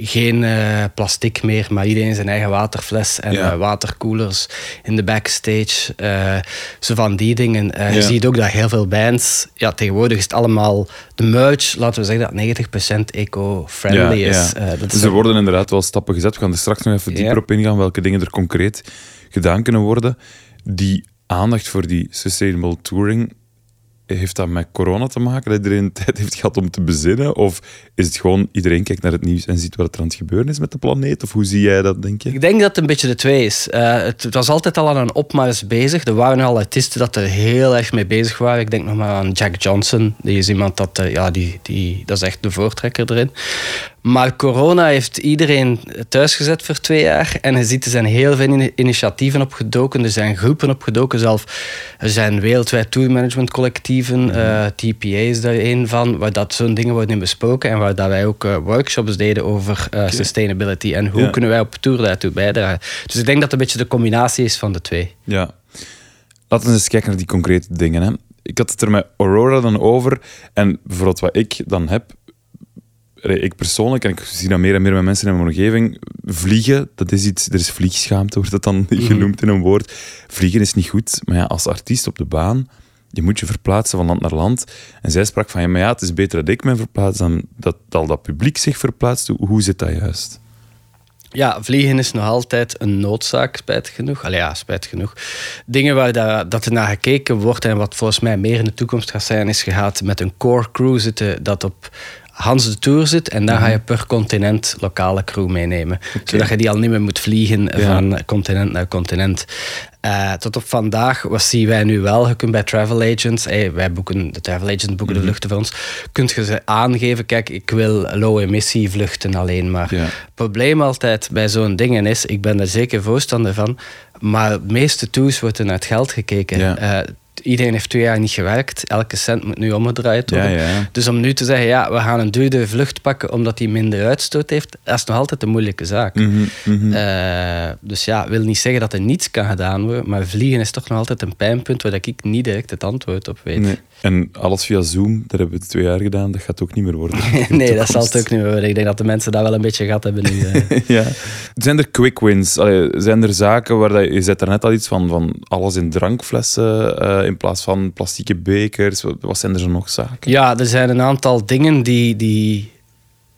geen eh, plastic meer, maar iedereen zijn eigen waterfles en Ja. eh, waterkoelers in de backstage. eh, zo van die dingen. Je Ja. ziet ook dat heel veel bands, ja, tegenwoordig is het allemaal de merch, laten we zeggen dat 90% eco-friendly is. Eh, dat dus is er worden inderdaad wel stappen gezet. We gaan er straks nog even dieper Ja. op ingaan, welke dingen er concreet gedaan kunnen worden. Die aandacht voor die sustainable touring, heeft dat met corona te maken? Dat iedereen tijd heeft gehad om te bezinnen? Of is het gewoon, iedereen kijkt naar het nieuws en ziet wat er aan het gebeuren is met de planeet? Of hoe zie jij dat, denk je? Ik denk dat het een beetje de twee is. Eh, het, was altijd al aan een opmars bezig. Er waren al artiesten dat er heel erg mee bezig waren. Ik denk nog maar aan Jack Johnson. Die is iemand dat, eh, ja, die, die, dat is echt de voortrekker erin. Maar corona heeft iedereen thuisgezet voor twee jaar. En je ziet, er zijn heel veel ini- initiatieven opgedoken. Er zijn groepen opgedoken. Zelf, er zijn wereldwijd tourmanagement collectieven. eh, TPA is daar een van. Waar dat zo'n dingen worden in besproken. En waar dat wij ook eh, workshops deden over eh, sustainability. En hoe Ja. kunnen wij op tour daartoe bijdragen. Dus ik denk dat het een beetje de combinatie is van de twee. Ja. Laten we eens kijken naar die concrete dingen. Hè. Ik had het er met Aurora dan over. En bijvoorbeeld wat ik dan heb... Ik persoonlijk, en ik zie dat meer en meer met mensen in mijn omgeving, vliegen, dat is iets... Er is vliegschaamte, wordt dat dan genoemd in een woord. Vliegen is niet goed, maar ja, als artiest op de baan, je moet je verplaatsen van land naar land. En zij sprak van, ja, maar ja, het is beter dat ik me verplaats dan dat al dat publiek zich verplaatst. Hoe, zit dat juist? Ja, vliegen is nog altijd een noodzaak, spijtig genoeg. Allee, ja, spijtig genoeg. Dingen waar dat, dat er naar gekeken wordt en wat volgens mij meer in de toekomst gaat zijn, is gehaald met een core crew zitten dat op Hans de Tour zit. En daar ga je per continent lokale crew meenemen. Zodat je die al niet meer moet vliegen Ja. van continent naar continent. Eh, tot op vandaag, wat zien wij nu wel? Je kunt bij travel agents, hey, wij boeken, de travel agents boeken Mhm. de vluchten voor ons, kunt je ze aangeven, kijk, ik wil low-emissie vluchten alleen maar. Ja. Het probleem altijd bij zo'n dingen is, ik ben er zeker voorstander van, maar de meeste tours wordt er naar het geld gekeken. Ja. Eh, iedereen heeft twee jaar niet gewerkt. Elke cent moet nu omgedraaid worden. Ja, ja. Dus om nu te zeggen, ja, we gaan een duurdere vlucht pakken omdat die minder uitstoot heeft, dat is nog altijd een moeilijke zaak. Mhm, mhm. Eh, dus ja, wil niet zeggen dat er niets kan gedaan worden, maar vliegen is toch nog altijd een pijnpunt waar ik niet direct het antwoord op weet. Nee. En alles via Zoom, daar hebben we twee jaar gedaan, dat gaat ook niet meer worden. Nee, dat zal het ook niet meer worden. Ik denk dat de mensen daar wel een beetje gehad hebben nu. ja. Zijn er quick wins? Allee, zijn er zaken waar dat, je zet er net al iets van, van alles in drankflessen eh, in plaats van plastieke bekers? Wat, wat zijn er zo nog zaken? Ja, er zijn een aantal dingen die, die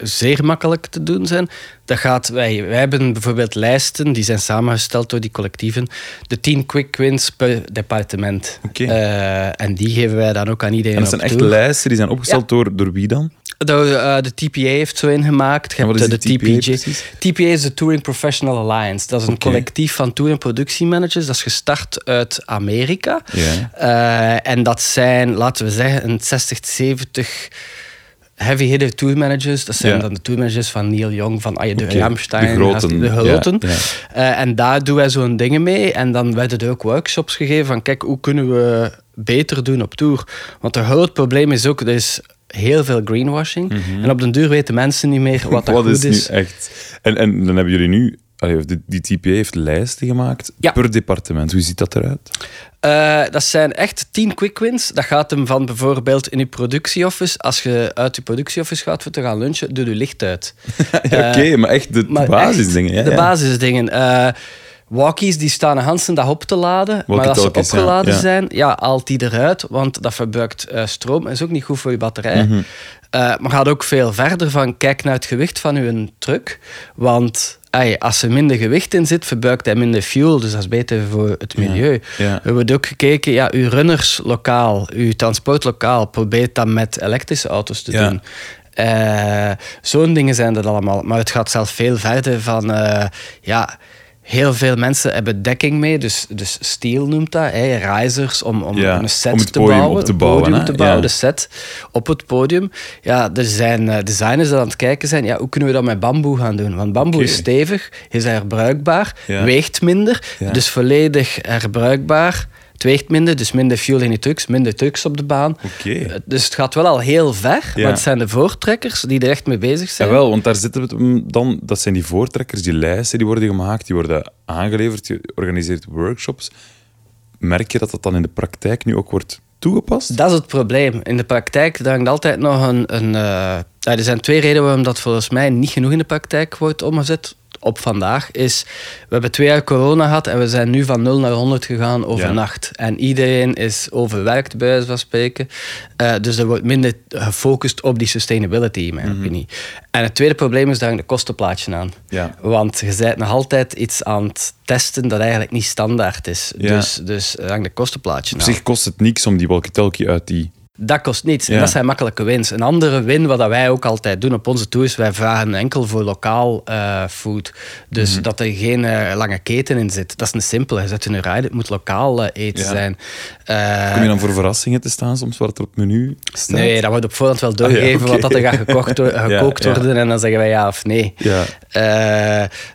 zeer makkelijk te doen zijn. Dat gaat, wij, wij hebben bijvoorbeeld lijsten, die zijn samengesteld door die collectieven. De 10 quick wins per departement. Oké. Eh, en die geven wij dan ook aan iedereen En dat zijn echt lijsten, die zijn opgesteld Ja. door, door wie dan? De, eh, de TPA heeft zo ingemaakt. Je hebt de TPA TPJ. TPA is de Touring Professional Alliance. Dat is een collectief van tour- en productiemanagers. Dat is gestart uit Amerika. Eh, en dat zijn, laten we zeggen, een 60, 70 heavy-hitter tourmanagers. Dat zijn Ja. dan de tourmanagers van Neil Young, van ah, de Oké, Rammstein. de groten. De groten. Ja, ja. Eh, en daar doen wij zo'n dingen mee. En dan werden er ook workshops gegeven van kijk, hoe kunnen we beter doen op tour? Want een groot probleem is ook, er is heel veel greenwashing. En op den duur weten mensen niet meer wat dat Wat goed is is. nu echt? En, en dan hebben jullie nu... allee, die, die TPA heeft lijsten gemaakt Ja. per departement. Hoe ziet dat eruit? Eh, dat zijn echt 10 quick wins. Dat gaat hem van bijvoorbeeld in je productieoffice. Als je uit je productieoffice gaat voor te gaan lunchen, doe je licht uit. Ja, Oké, maar echt de, basisdingen. echt Ja, de basisdingen. Eh, walkies die staan een Hansen dag op te laden. Maar als ze opgeladen ja. zijn, ja, haalt die eruit. Want dat verbruikt eh, stroom. is ook niet goed voor je batterij. Mhm. Eh, maar gaat ook veel verder van kijk naar het gewicht van uw truck. Want als er minder gewicht in zit, verbruikt hij minder fuel. Dus dat is beter voor het milieu. ja. We hebben ook gekeken, ja, uw runners lokaal, uw transport lokaal, probeer dat met elektrische auto's te Ja. doen. Eh, Zo'n dingen zijn dat allemaal. Maar het gaat zelfs veel verder van, eh, ja, heel veel mensen hebben dekking mee, dus, dus steel noemt dat, hè, risers om, om Ja, een set om het te bouwen, te bouwen, podium te bouwen, Ja. de set op het podium. Ja, er zijn eh, designers die aan het kijken zijn, ja, hoe kunnen we dat met bamboe gaan doen? Want bamboe is stevig, is herbruikbaar, Ja. weegt minder, dus volledig herbruikbaar. Het weegt minder, dus minder fuel in je trucks, minder trucks op de baan. Oké. Eh, Dus het gaat wel al heel ver, Ja. maar het zijn de voortrekkers die er echt mee bezig zijn. Jawel, want daar zitten we dan. Dat zijn die voortrekkers, die lijsten die worden gemaakt, die worden aangeleverd, je organiseert workshops. Merk je dat dat dan in de praktijk nu ook wordt toegepast? Dat is het probleem. In de praktijk hangt altijd nog een... een eh, er zijn twee redenen waarom dat volgens mij niet genoeg in de praktijk wordt omgezet op vandaag. Is, we hebben twee jaar corona gehad en we zijn nu van 0 naar 100 gegaan overnacht. En iedereen is overwerkt, bij wijze van spreken. Eh, dus er wordt minder gefocust op die sustainability, in mijn opinie. En het tweede probleem is, daar hangt de kostenplaatje aan. Ja. Want je bent nog altijd iets aan het testen dat eigenlijk niet standaard is. Ja. Dus, dus hangt de kostenplaatje Op aan. zich kost het niks om die walkie-talkie uit die... Dat kost niets. En dat zijn makkelijke wins. Een andere win, wat dat wij ook altijd doen op onze tours, wij vragen enkel voor lokaal eh, food. Dus Mhm. dat er geen eh, lange keten in zit. Dat is een simpele. Je zet in een ride, het moet lokaal eh, eten Ja. zijn. Kom je dan voor verrassingen te staan soms, wat er op het menu staat? Nee, dat wordt op voorhand wel doorgegeven Ah, ja, oké. wat dat er gaat gekocht, gekookt worden. En dan zeggen wij ja of nee. Ja.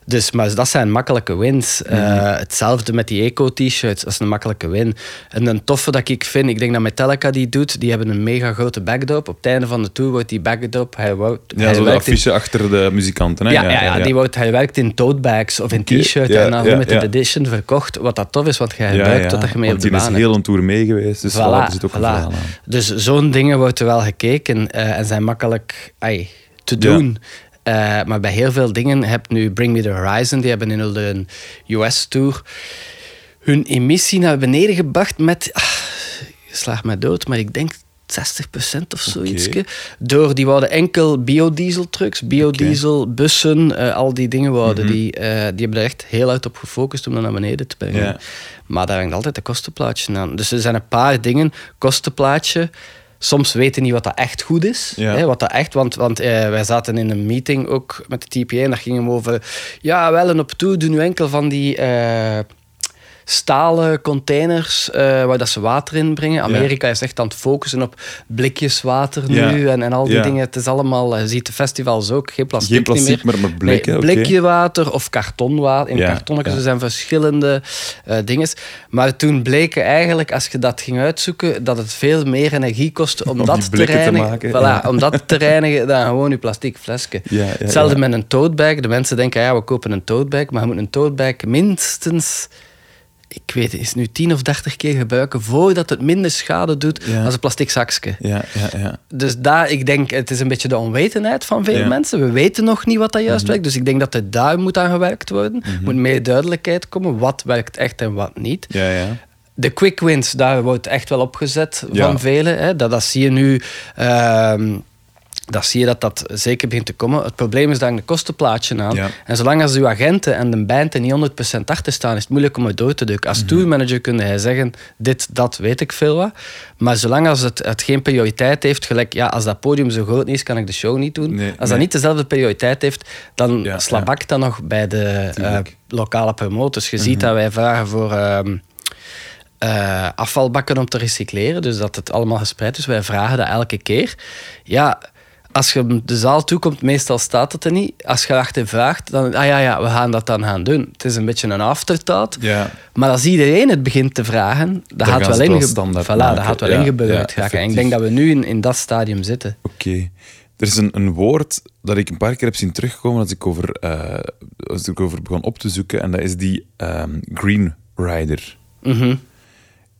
Dus, maar dat zijn makkelijke wins. Mhm. hetzelfde met die eco-t-shirts, dat is een makkelijke win. En een toffe dat ik vind, ik denk dat Metallica die doet, die hebben een mega grote backdrop. Op het einde van de tour wordt die backdrop, hij wordt, Ja, hij zo de werkt in- affiche achter de muzikanten. Hè? ja, ja, ja, die wordt herwerkt in tote bags of in Oké, t-shirt ja, en dan limited ja. edition verkocht. Wat dat tof is, want herwerkt ja, totdat je mee op de die baan is heel een tour mee geweest, dus voilà, Voilà, er zit ook een voilà. verhaal aan. Dus zo'n dingen wordt er wel gekeken eh, en zijn makkelijk ai, te doen. Eh, maar bij heel veel dingen heb nu Bring Me The Horizon, die hebben in hun US-tour hun emissie naar beneden gebracht met, ah, je slaagt mij dood, maar ik denk 60% of zoiets. Door, die wouden enkel biodiesel trucks, biodiesel, bussen, eh, al die dingen wouden. die, eh, die hebben er echt heel hard op gefocust om dat naar beneden te brengen. Maar daar hangt altijd een kostenplaatje aan. Dus er zijn een paar dingen. Kostenplaatje. Soms weten niet wat dat echt goed is. Hè, wat dat echt, want, want eh, wij zaten in een meeting ook met de TPA en daar ging hem over... Ja, wel en op toe doen nu enkel van die... eh, stalen containers eh, waar dat ze water in brengen. Amerika is echt aan het focussen op blikjes water nu en, en al die Ja. dingen. Het is allemaal, je ziet de festivals ook, geen plastic, Geen plastic, meer. maar blikken, Nee, blikje water of kartonwater. In kartonnetjes ja. er zijn verschillende eh dingen. Maar toen bleken eigenlijk, als je dat ging uitzoeken, dat het veel meer energie kostte om, Om dat te reinigen. maken, Voilà, ja. Om dat te reinigen dan gewoon je plastic flesje. Hetzelfde met een toadbag. De mensen denken, ja, we kopen een toadbag, maar je moet een toadbag minstens, ik weet het, is nu 10 of 30 keer gebruiken voordat het minder schade doet Ja. als een plastic zakje. Ja, ja, ja. Dus daar, ik denk, het is een beetje de onwetendheid van veel. Mhm. mensen. We weten nog niet wat dat juist werkt. Dus ik denk dat er daar moet aan gewerkt worden. Er moet meer duidelijkheid komen. Wat werkt echt en wat niet. Ja, ja. De quick wins, daar wordt echt wel op gezet Ja. van velen. Hè. Dat, dat zie je nu. ehm, dat zie je dat dat zeker begint te komen. Het probleem is daar een kostenplaatje aan. Ja. En zolang als uw agenten en de band er niet 100% achter staan, is het moeilijk om het door te drukken. Als Mhm. tourmanager kun hij zeggen, dit, dat, weet ik veel wat. Maar zolang als het, het geen prioriteit heeft, gelijk, ja, als dat podium zo groot niet is, kan ik de show niet doen. Nee, als nee. dat niet dezelfde prioriteit heeft, dan Ja, slabakt dat nog bij de eh. Mhm. lokale promotors. Je ziet dat wij vragen voor... ehm, eh, afvalbakken om te recycleren. Dus dat het allemaal gespreid is. Wij vragen dat elke keer. Ja, als je de zaal toekomt, meestal staat het er niet. Als je erachter vraagt, dan... Ah ja, ja, we gaan dat dan gaan doen. Het is een beetje een afterthought. Ja. Maar als iedereen het begint te vragen, Dan gaat wel wel inge- standaard voilà, dat gaat wel Ja, ja, raken. En ik denk dat we nu in, in dat stadium zitten. Oké. Er is een, een woord dat ik een paar keer heb zien terugkomen als ik over, eh, als ik over begon op te zoeken. En dat is die ehm, Green Rider. Mhm.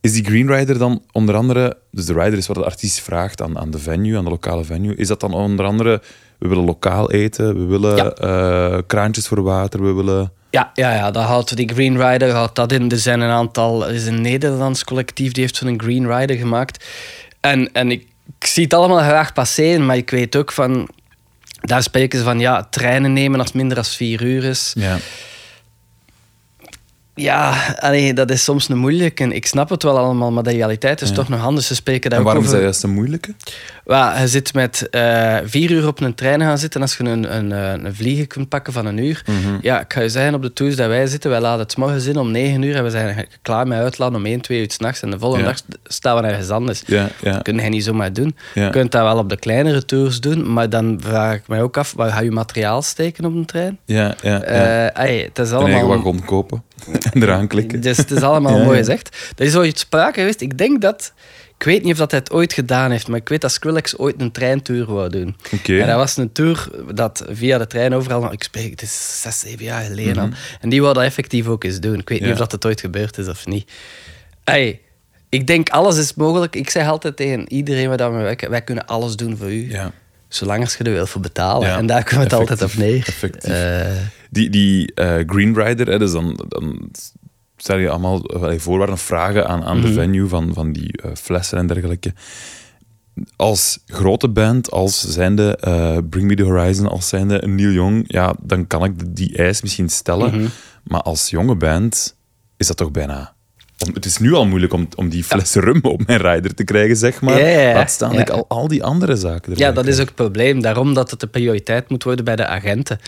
Is die Green Rider dan onder andere... Dus de rider is wat de artiest vraagt aan, aan de venue, aan de lokale venue. Is dat dan onder andere... We willen lokaal eten, we willen Ja. eh, kraantjes voor water, we willen... Ja, ja, ja, dat houdt die Green Rider houdt dat in. Er zijn een aantal, er is een Nederlands collectief die heeft zo'n Green Rider gemaakt. En, en ik, ik zie het allemaal graag passeren, maar ik weet ook van, daar spreken ze van, ja, treinen nemen als minder dan vier uur is. Ja. Ja, allee, dat is soms een moeilijke. En ik snap het wel allemaal, maar de realiteit is Ja. toch nog anders. Ze spreken daar En ook waarom is over... dat juist een moeilijke? Wel, je zit met eh, vier uur op een trein gaan zitten. Als je een, een, eh, een vliegen kunt pakken van een uur. Mhm. Ja, ik ga je zeggen, op de tours dat wij zitten, wij laden het 's morgens in om negen uur. En we zijn klaar met uitladen om 1, 2 uur s'nachts. En de volgende Ja. dag staan we ergens anders. Ja. Dat kun je niet zomaar doen. Je kunt dat wel op de kleinere tours doen. Maar dan vraag ik mij ook af, waar ga je materiaal steken op een trein? Ja, ja, ja. Ai, het is een eigen allemaal... wagon kopen en eraan klikken. Dus het is allemaal Ja, mooi gezegd. Er is ooit sprake geweest. Ik denk dat... Ik weet niet of dat hij het ooit gedaan heeft, maar ik weet dat Skrillex ooit een treintour wou doen. Oké. En dat was een tour dat via de trein overal... Ik spreek, het is zes, zeven jaar geleden al. Mhm. En die wou dat effectief ook eens doen. Ik weet Ja. niet of dat het ooit gebeurd is of niet. Ey, ik denk alles is mogelijk. Ik zeg altijd tegen iedereen waar we werken, wij kunnen alles doen voor u. Ja. Zolang als je er wil voor betalen. Ja, En daar komt het altijd op neer. effectief. Eh, Die, die eh, Green Rider, hè, dus dan, dan stel je allemaal voorwaarden of vragen aan, aan de Mhm. venue van, van die eh, flessen en dergelijke. Als grote band, als zijnde eh, Bring Me The Horizon, als zijnde Neil Young, ja, dan kan ik die eis misschien stellen. Mhm. Maar als jonge band is dat toch bijna... Om, het is nu al moeilijk om, om die fles rum op mijn rider te krijgen, zeg maar. Ja, ja. Laat staan ik al, al die andere zaken Ja, dat is ook het probleem. Daarom dat het de prioriteit moet worden bij de agenten.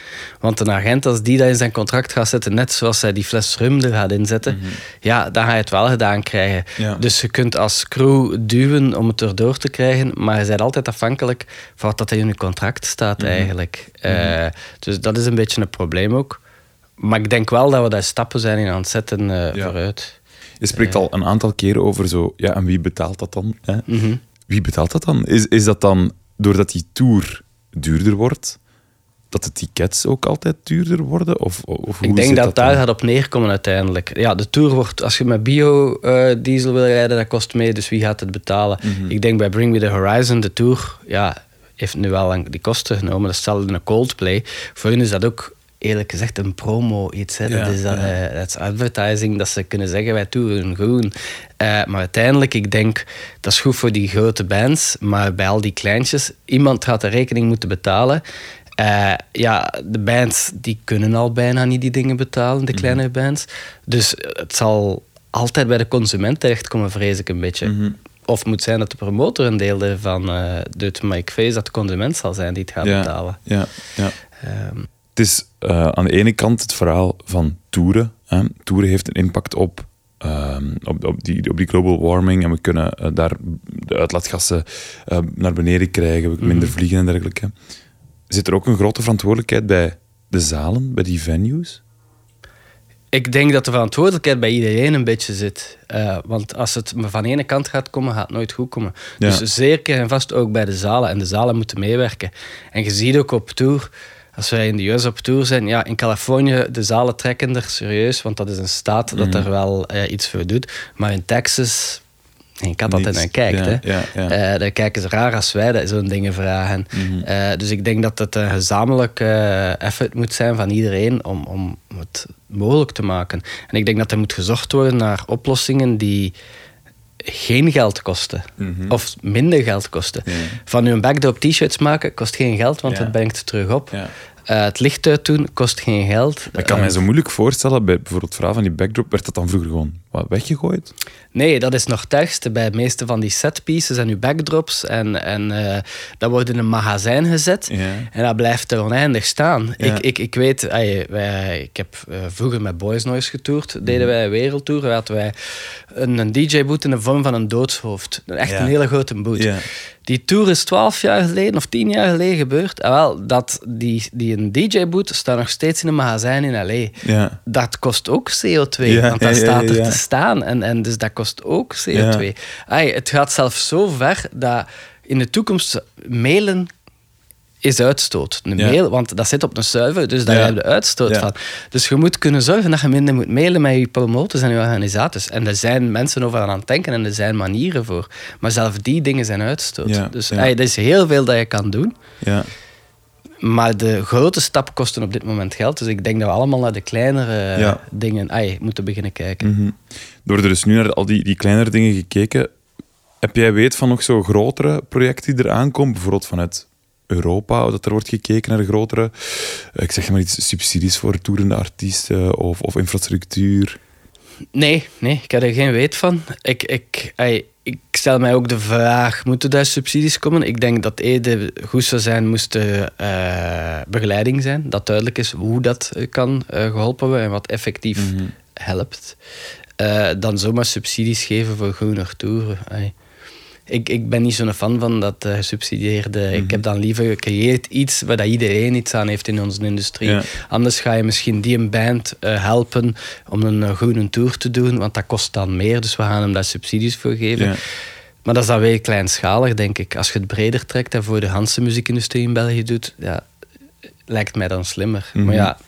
Want een agent, als die dat in zijn contract gaat zetten, net zoals hij die fles rum er gaat inzetten, ja, dan ga je het wel gedaan krijgen. Mhm. Dus je kunt als crew duwen om het erdoor te krijgen, maar je bent altijd afhankelijk van wat dat er in je contract staat Mhm. eigenlijk. Eh, dus dat is een beetje een probleem ook. Maar ik denk wel dat we daar stappen zijn in aan het zetten eh, Ja. vooruit. Je spreekt al een aantal keren over zo, ja, en wie betaalt dat dan? Hè? Mhm. Wie betaalt dat dan? Is, is dat dan doordat die tour duurder wordt, dat de tickets ook altijd duurder worden? Of, of hoe Ik denk dat, dat daar gaat op neerkomen uiteindelijk. Ja, de tour wordt, als je met biodiesel wil rijden, dat kost mee, dus wie gaat het betalen? Mhm. Ik denk bij Bring Me The Horizon, de tour, ja, heeft nu wel lang die kosten genomen. Dat is hetzelfde een Coldplay. Voor hun is dat ook eerlijk gezegd een promo iets. Hè. Ja, dat, is, dat, ja. eh, dat is advertising, dat ze kunnen zeggen wij toeren groen. Eh, maar uiteindelijk, ik denk, dat is goed voor die grote bands, maar bij al die kleintjes, iemand gaat de rekening moeten betalen. Eh, ja, de bands die kunnen al bijna niet die dingen betalen, de kleinere bands. Dus het zal altijd bij de consument terechtkomen, vrees ik een beetje. Mhm. Of moet zijn dat de promotor een deel ervan eh, doet, maar ik vrees dat de consument zal zijn die het gaat ja, betalen. Ja, ja. Ehm, Het is eh, aan de ene kant het verhaal van toeren. Hè. Toeren heeft een impact op ehm, op, op, die, op die global warming en we kunnen eh, daar de uitlaatgassen eh, naar beneden krijgen, we kunnen minder vliegen en dergelijke. Zit er ook een grote verantwoordelijkheid bij de zalen, bij die venues? Ik denk dat de verantwoordelijkheid bij iedereen een beetje zit. Eh, want als het maar van ene kant gaat komen, gaat het nooit goed komen. Ja. Dus zeker en vast ook bij de zalen. En de zalen moeten meewerken. En je ziet ook op tour, als wij in de US op tour zijn, ja, in Californië, de zalen trekken er serieus, want dat is een staat dat er wel eh, iets voor doet. Maar in Texas, geen kat dat naar kijkt. Ja, hè. ja, ja. Eh, dan kijken ze raar als wij dat zo'n dingen vragen. Mhm. Eh, dus ik denk dat het een gezamenlijk effort moet zijn van iedereen om, om het mogelijk te maken. En ik denk dat er moet gezorgd worden naar oplossingen die geen geld kosten. Mhm. Of minder geld kosten. Van een backdrop t-shirts maken kost geen geld, want Ja. het brengt het terug op. Ja. Eh, het licht uit doen kost geen geld. Ik kan Eh, mij zo moeilijk voorstellen, bij bijvoorbeeld het verhaal van die backdrop, werd dat dan vroeger gewoon wat, weggegooid? Nee, dat is nog het ergste. Bij de meeste van die setpieces en uw backdrops. En, en eh, dat wordt in een magazijn gezet. En dat blijft er oneindig staan. Ik, ik, ik weet, ey, wij, ik heb eh, vroeger met Boys Noise getoerd. Deden wij een wereldtour. Daar hadden wij een, een DJ-boot in de vorm van een doodshoofd. Echt een hele grote boot. Die tour is 12 jaar geleden of 10 jaar geleden gebeurd. En wel, dat, die, die een DJ-boot staat nog steeds in een magazijn in L.A. Ja. Dat kost ook CO2, Ja, want dat ja, staat er te staan. En, en dus dat kost ook CO2. Ja. Ai, het gaat zelfs zo ver dat in de toekomst mailen is uitstoot. Een Ja. mail, want dat zit op een server, dus daar Ja. heb je uitstoot Ja. van. Dus je moet kunnen zorgen dat je minder moet mailen met je promotors en je organisators. En er zijn mensen over aan het denken en er zijn manieren voor. Maar zelfs die dingen zijn uitstoot. Dus er is heel veel dat je kan doen. Ja. Maar de grote stap kosten op dit moment geld. Dus ik denk dat we allemaal naar de kleinere Ja. dingen moeten beginnen kijken. Mhm. Door er dus nu naar al die, die kleinere dingen gekeken, heb jij weet van nog zo grotere projecten die eraan komen? Bijvoorbeeld vanuit Europa, dat er wordt gekeken naar grotere, eh, ik zeg maar iets, subsidies voor toerende artiesten of, of infrastructuur. Nee, nee, ik heb er geen weet van. Ik, ik, ai, ik stel mij ook de vraag, moeten daar subsidies komen? Ik denk dat eerder goed zou zijn, moest er eh, begeleiding zijn. Dat duidelijk is hoe dat eh, kan eh, geholpen worden en wat effectief helpt. Eh, dan zomaar subsidies geven voor groener toeren. Ik, ik ben niet zo'n fan van dat eh, gesubsidieerde. Ik heb dan liever gecreëerd iets waar dat iedereen iets aan heeft in onze industrie. Ja. Anders ga je misschien die een band eh, helpen om een eh, groene tour te doen, want dat kost dan meer, dus we gaan hem daar subsidies voor geven. Ja. Maar dat is dan weer kleinschalig, denk ik. Als je het breder trekt en voor de Hanse muziekindustrie in België doet, ja, lijkt mij dan slimmer. Mhm. Maar ja,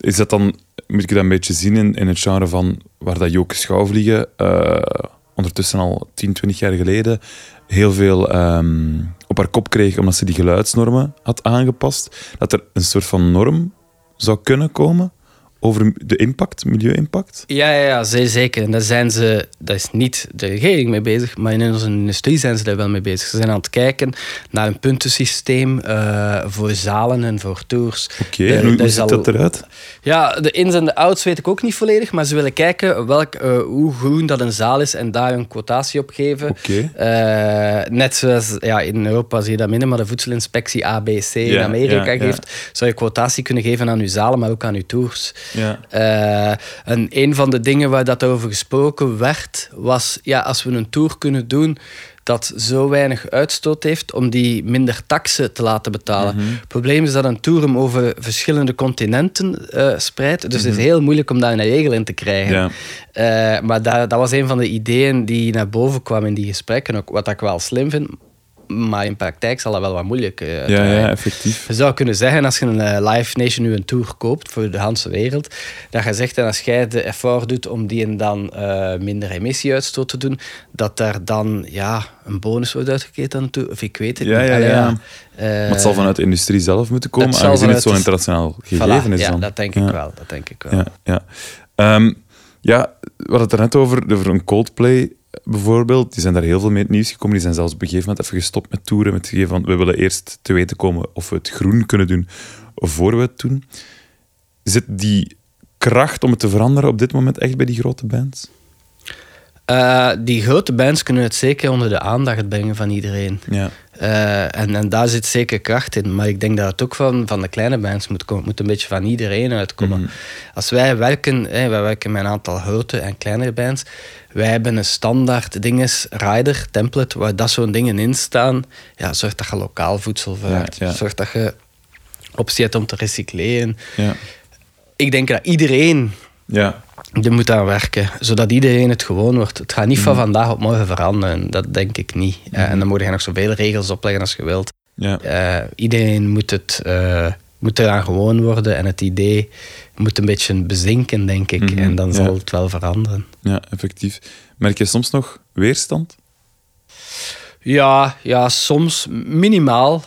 Is dat dan, moet ik dat een beetje zien in, in het genre van waar dat Joke Schouwvliegen ondertussen al 10, 20 jaar geleden heel veel ehm, op haar kop kreeg omdat ze die geluidsnormen had aangepast, dat er een soort van norm zou kunnen komen over de impact, milieu-impact? Ja, ja, ja, zeer zeker. En daar zijn ze, daar is niet de regering mee bezig, maar in onze industrie zijn ze daar wel mee bezig. Ze zijn aan het kijken naar een puntensysteem eh, voor zalen en voor tours. Oké, Eh, hoe, dat ziet al- dat eruit? Ja, de ins en de outs weet ik ook niet volledig, maar ze willen kijken welk, eh, hoe groen dat een zaal is en daar een quotatie op geven. Oké. Net zoals ja, in Europa zie je dat minder, maar de voedselinspectie ABC in Amerika ja, ja. geeft, zou je quotatie kunnen geven aan uw zalen, maar ook aan uw tours. Ja. Eh, en een van de dingen waar dat over gesproken werd, was ja, als we een tour kunnen doen dat zo weinig uitstoot heeft, om die minder taxen te laten betalen. Mhm. Het probleem is dat een tour hem over verschillende continenten eh, spreidt, dus het is heel moeilijk om daar een regel in te krijgen. Mhm. Ja. Eh, maar dat, dat was een van de ideeën die naar boven kwam in die gesprekken, ook wat ik wel slim vind. Maar in praktijk zal dat wel wat moeilijk eh, Ja, ja, effectief. Je zou kunnen zeggen, als je een eh, Live Nation nu een tour koopt voor de hele wereld, dat je zegt, en als jij de effort doet om die en dan eh, minder emissieuitstoot te doen, dat daar dan ja, een bonus wordt uitgekeerd aan tour. Of ik weet het Ja, niet. ja, Allee, ja. Maar het zal vanuit de industrie zelf moeten komen, het aangezien het zo'n internationaal voilà, gegeven is ja, dan. dat denk Ja. ik wel. Dat denk ik wel. Ja, ja. Ehm, ja, we hadden het er net over, over een Coldplay bijvoorbeeld. Die zijn daar heel veel mee in het nieuws gekomen. Die zijn zelfs op een gegeven moment even gestopt met toeren. Met het gegeven van, we willen eerst te weten komen of we het groen kunnen doen voor we het doen. Zit die kracht om het te veranderen op dit moment echt bij die grote bands? Eh, die grote bands kunnen het zeker onder de aandacht brengen van iedereen. Ja. Eh, en, en daar zit zeker kracht in. Maar ik denk dat het ook van, van de kleine bands moet komen. Het moet een beetje van iedereen uitkomen. Mhm. Als wij werken, hè, wij werken met een aantal grote en kleinere bands. Wij hebben een standaard dinges, rider, template, waar dat soort dingen in staan. Ja, zorg dat je lokaal voedsel. Ja, ja. Zorg dat je optie hebt om te recycleren. Ja. Ik denk dat iedereen Ja. Er moet aan werken, zodat iedereen het gewoon wordt. Het gaat niet van vandaag op morgen veranderen, dat denk ik niet. Eh, en dan moet je nog zoveel regels opleggen als je wilt. Ja. Eh, iedereen moet, het, eh, moet eraan gewoon worden en het idee moet een beetje bezinken, denk ik. Mhm, En dan zal ja. het wel veranderen. ja, effectief. Merk je soms nog weerstand? Ja, ja soms minimaal.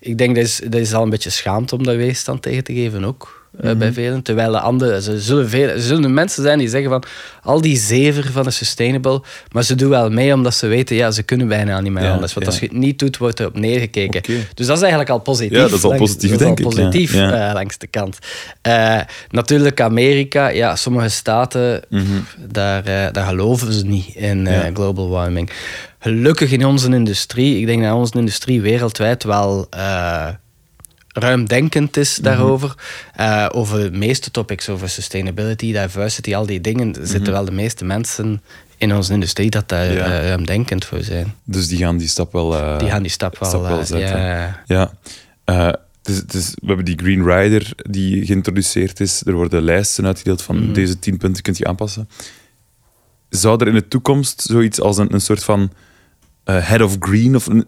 Ik denk dat is, dat is al een beetje schaamte om daar weerstand tegen te geven ook. Eh, bij velen. Terwijl de anderen, ze zullen, veel, er zullen mensen zijn die zeggen van al die zever van de sustainable, maar ze doen wel mee omdat ze weten, ja, ze kunnen bijna niet meer Ja, anders. Want ja. als je het niet doet, wordt erop neergekeken. Oké. Dus dat is eigenlijk al positief. Ja, dat is al langs- positief, dat is al denk ik, ja. positief eh, langs de kant. Eh, natuurlijk Amerika, ja, sommige staten, daar, eh, daar geloven ze niet in Mhm. Global warming. Gelukkig in onze industrie, ik denk dat onze industrie wereldwijd wel ruimdenkend is Mhm. daarover. Eh, over de meeste topics, over sustainability, diversity, al die dingen, zitten wel de meeste mensen in onze industrie dat daar Mhm. Ja. eh, ruimdenkend voor zijn. Dus die gaan die stap wel, eh, Die gaan die stap wel, zetten. ja. Ja. Het is- we hebben die Green Rider die geïntroduceerd is. Er worden lijsten uitgedeeld van Mhm. deze tien punten kunt je aanpassen. Zou er in de toekomst zoiets als een, een soort van eh, head of green of een,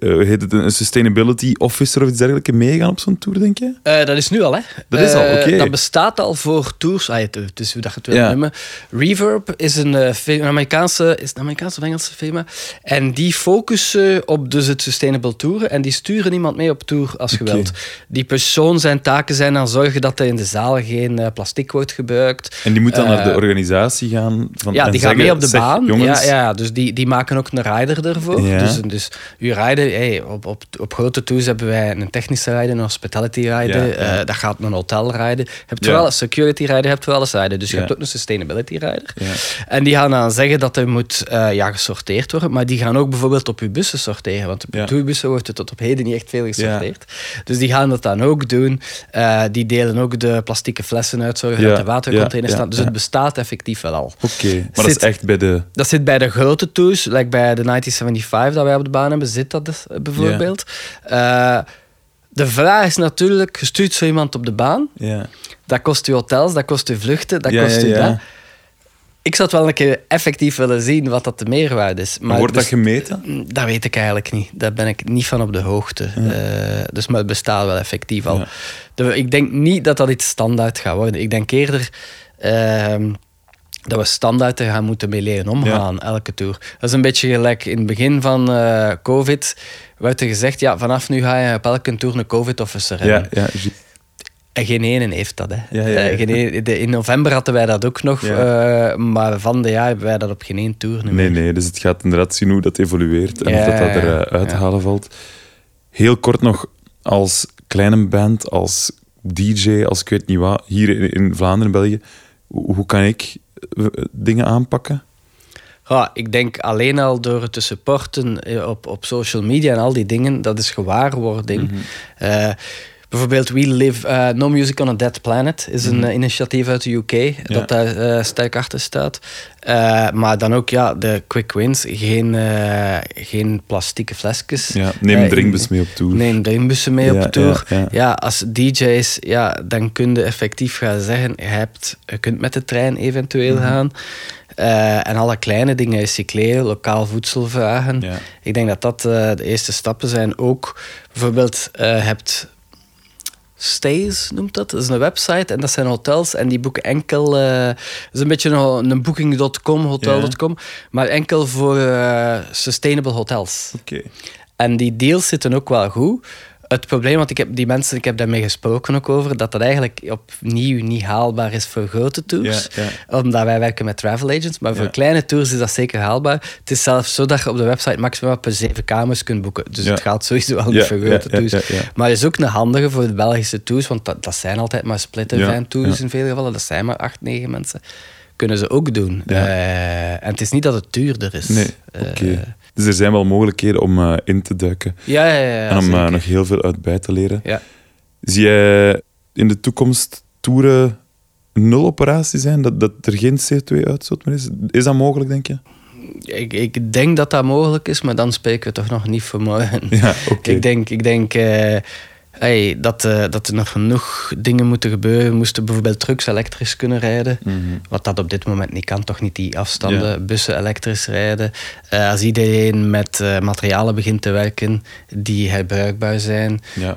eh, heet het, een sustainability officer of iets dergelijks meegaan op zo'n tour, denk je? Eh, dat is nu al, hè? Dat is al, oké. Dat bestaat al voor tours. Ah, het is hoe dat je het wil Ja. noemen. Reverb is een, Amerikaanse, is het een Amerikaanse of Engelse firma. En die focussen op dus het sustainable touren. En die sturen iemand mee op tour als je wilt. Die persoon zijn taken zijn dan zorgen dat er in de zaal geen plastic wordt gebruikt. En die moet dan naar de organisatie gaan. Van, Ja, die gaan zeggen, mee op de zeg, baan. Jongens, Ja, ja, dus die, die maken ook een rider ervoor. Ja. Dus, dus uw rider, hey, op, op, op grote tours hebben wij een technische rider, een hospitality rider. Ja, eh, dat gaat een hotel rider. Je hebt wel een security rider, je hebt wel eens rider. Dus je hebt ook een sustainability rider. Ja. En die gaan dan zeggen dat er moet eh, ja, gesorteerd worden. Maar die gaan ook bijvoorbeeld op uw bussen sorteren. Want op uw bussen wordt er tot op heden niet echt veel gesorteerd. Dus die gaan dat dan ook doen. Eh, die delen ook de plastieke flessen uit, zorgen dat er watercontainers staan. Dus het bestaat effectief wel al. Oké, maar dat is Zit- echt bij de... Dat zit bij de grote tours, like bij de 1975 dat wij op de baan hebben, zit dat dus, eh, bijvoorbeeld. Eh, de vraag is natuurlijk, stuurt zo iemand op de baan, Ja. dat kost u hotels, dat kost u vluchten, dat kost u dat. Ik zou het wel een keer effectief willen zien wat dat de meerwaarde is. Maar wordt dus- dat gemeten? Mm, Dat weet ik eigenlijk niet. Daar ben ik niet van op de hoogte. Eh, dus maar het bestaat wel effectief al. Ja. De- ik denk niet dat dat iets standaard gaat worden. Ik denk eerder ehm, dat we standaard er gaan moeten mee leren omgaan, elke tour. Dat is een beetje gelijk in het begin van eh, COVID. werd er gezegd, ja, vanaf nu ga je op elke tour een COVID-officer hebben. Ja, ja, En geen ene heeft dat. Hè. Ja, ja, ja. Eh, de- in november hadden wij dat ook nog, eh, maar van de jaar hebben wij dat op geen één tour meer. Nee, nee, dus het gaat inderdaad zien hoe dat evolueert en of dat, dat er uit te ja. halen valt. Heel kort nog, als kleine band, als DJ, als ik weet niet wat, hier in, Vlaanderen, België, hoe, kan ik dingen aanpakken? Ja, ik denk alleen al door het te supporten eh, op, op social media en al die dingen, dat is gewaarwording. Eh, bijvoorbeeld We Live eh, No Music on a Dead Planet is een eh, initiatief uit de UK dat daar eh, sterk achter staat. Maar dan ook ja, de quick wins, geen, geen plastieke flesjes. Ja, neem drinkbus in- mee op tour. Neem drinkbussen mee Ja, op tour. ja, als DJ's, ja, dan kun je effectief gaan zeggen, je, hebt, je kunt met de trein eventueel Mhm. gaan. En alle kleine dingen recycleren, lokaal voedsel vragen. Ja. Ik denk dat dat de eerste stappen zijn. Ook bijvoorbeeld, eh hebt Stays noemt dat. Dat is een website en dat zijn hotels en die boeken enkel. eh dat is een beetje een, een booking.com, hotel.com, maar enkel voor eh, sustainable hotels. Oké. En die deals zitten ook wel goed. Het probleem, want ik heb die mensen, ik heb daarmee gesproken ook over, dat dat eigenlijk opnieuw niet haalbaar is voor grote tours. Ja, ja. Omdat wij werken met travel agents, maar voor Ja. kleine tours is dat zeker haalbaar. Het is zelfs zo dat je op de website maximaal per zeven kamers kunt boeken. Dus het gaat sowieso wel niet voor grote tours. Maar het is ook een handige voor de Belgische tours, want dat, dat zijn altijd maar splitter tours in veel gevallen. Dat zijn maar acht, negen mensen kunnen ze ook doen. Eh, en het is niet dat het duurder is. Nee, Eh, oké. Dus er zijn wel mogelijkheden om eh, in te duiken ja, ja, ja. en om zeker. nog heel veel uit bij te leren. Ja. Zie jij in de toekomst toeren nul operatie zijn? Dat, dat er geen CO2-uitstoot meer is? Is dat mogelijk, denk je? Ik, ik denk dat dat mogelijk is, maar dan spreken we toch nog niet voor morgen. Ja, oké. Ik denk, ik denk eh, hey, dat, eh, dat er nog genoeg dingen moeten gebeuren. We moesten bijvoorbeeld trucks elektrisch kunnen rijden. Mhm. Wat dat op dit moment niet kan, toch niet die afstanden. Ja. Bussen elektrisch rijden. Eh, als iedereen met eh, materialen begint te werken die herbruikbaar zijn. Ja.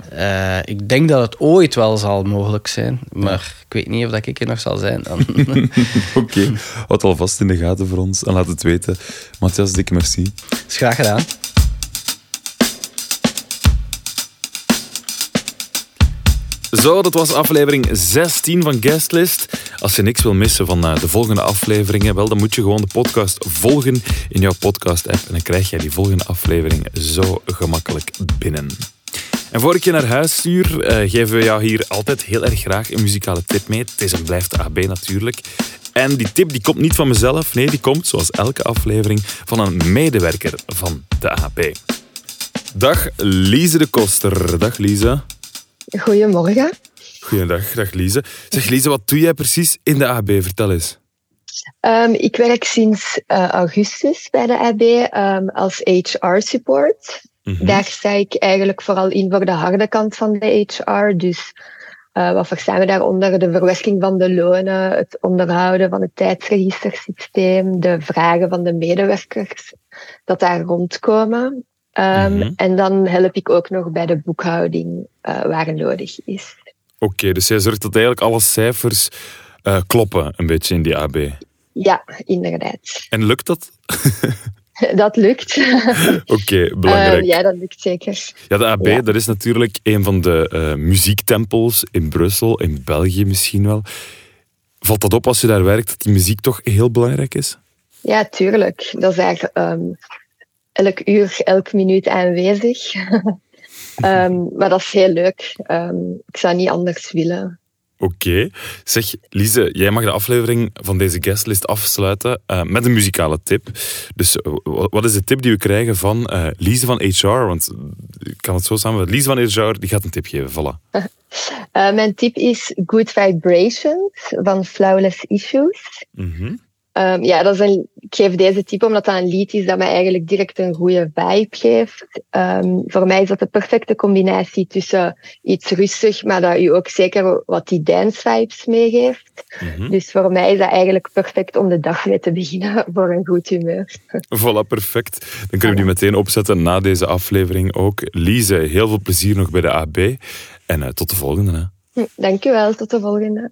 Ik denk dat het ooit wel zal mogelijk zijn. Maar ik weet niet of dat ik er nog zal zijn. Dan. Oké, houd alvast in de gaten voor ons en laat het weten. Matthias, dikke merci. is graag gedaan. Zo, dat was aflevering 16 van Guestlist. Als je niks wil missen van eh, de volgende afleveringen, wel, dan moet je gewoon de podcast volgen in jouw podcast-app. En dan krijg jij die volgende aflevering zo gemakkelijk binnen. En voor ik je naar huis stuur, eh, geven we jou hier altijd heel erg graag een muzikale tip mee. Het is en blijft AB natuurlijk. En die tip die komt niet van mezelf, nee, die komt zoals elke aflevering van een medewerker van de AB. Dag Lise de Koster. Dag Lise. Goedemorgen. Goeiedag, dag Lise. Zeg Lise, wat doe jij precies in de AB? Vertel eens. Ehm, ik werk sinds eh, augustus bij de AB ehm, als HR-support. Mhm. Daar sta ik eigenlijk vooral in voor de harde kant van de HR. Dus eh, wat verstaan we daaronder? De verwerking van de lonen, het onderhouden van het tijdsregistersysteem, de vragen van de medewerkers dat daar rondkomen. Ehm, Mhm. En dan help ik ook nog bij de boekhouding eh, waar nodig is. Oké, dus jij zorgt dat eigenlijk alle cijfers eh, kloppen een beetje in die AB. Ja, inderdaad. En lukt dat? Dat lukt. Oké, belangrijk. Ehm, ja, dat lukt zeker. Ja, de AB, Ja. dat is natuurlijk een van de eh, muziektempels in Brussel, in België misschien wel. Valt dat op als je daar werkt, dat die muziek toch heel belangrijk is? Ja, tuurlijk. Dat is daar ehm, elk uur, elke minuut aanwezig. Ehm, maar dat is heel leuk. Ehm, ik zou niet anders willen. Oké. Zeg, Lise, jij mag de aflevering van deze guestlist afsluiten eh, met een muzikale tip. Dus eh, wa- wat is de tip die we krijgen van eh Lise van HR? Want ik kan het zo samenvatten. Lise van HR die gaat een tip geven. Voilà. Mijn tip is Good Vibrations van Flawless Issues. Mhm. Ehm, ja, dat is een, ik geef deze tip omdat dat een lied is dat mij eigenlijk direct een goede vibe geeft. Ehm, voor mij is dat de perfecte combinatie tussen iets rustig, maar dat u ook zeker wat die dance vibes meegeeft. Mhm. Dus voor mij is dat eigenlijk perfect om de dag mee te beginnen voor een goed humeur. Voilà, perfect. Dan kunnen we die meteen opzetten na deze aflevering ook. Lise, heel veel plezier nog bij de AB. En eh, tot de volgende. Hè. Hm, Dank u wel, tot de volgende.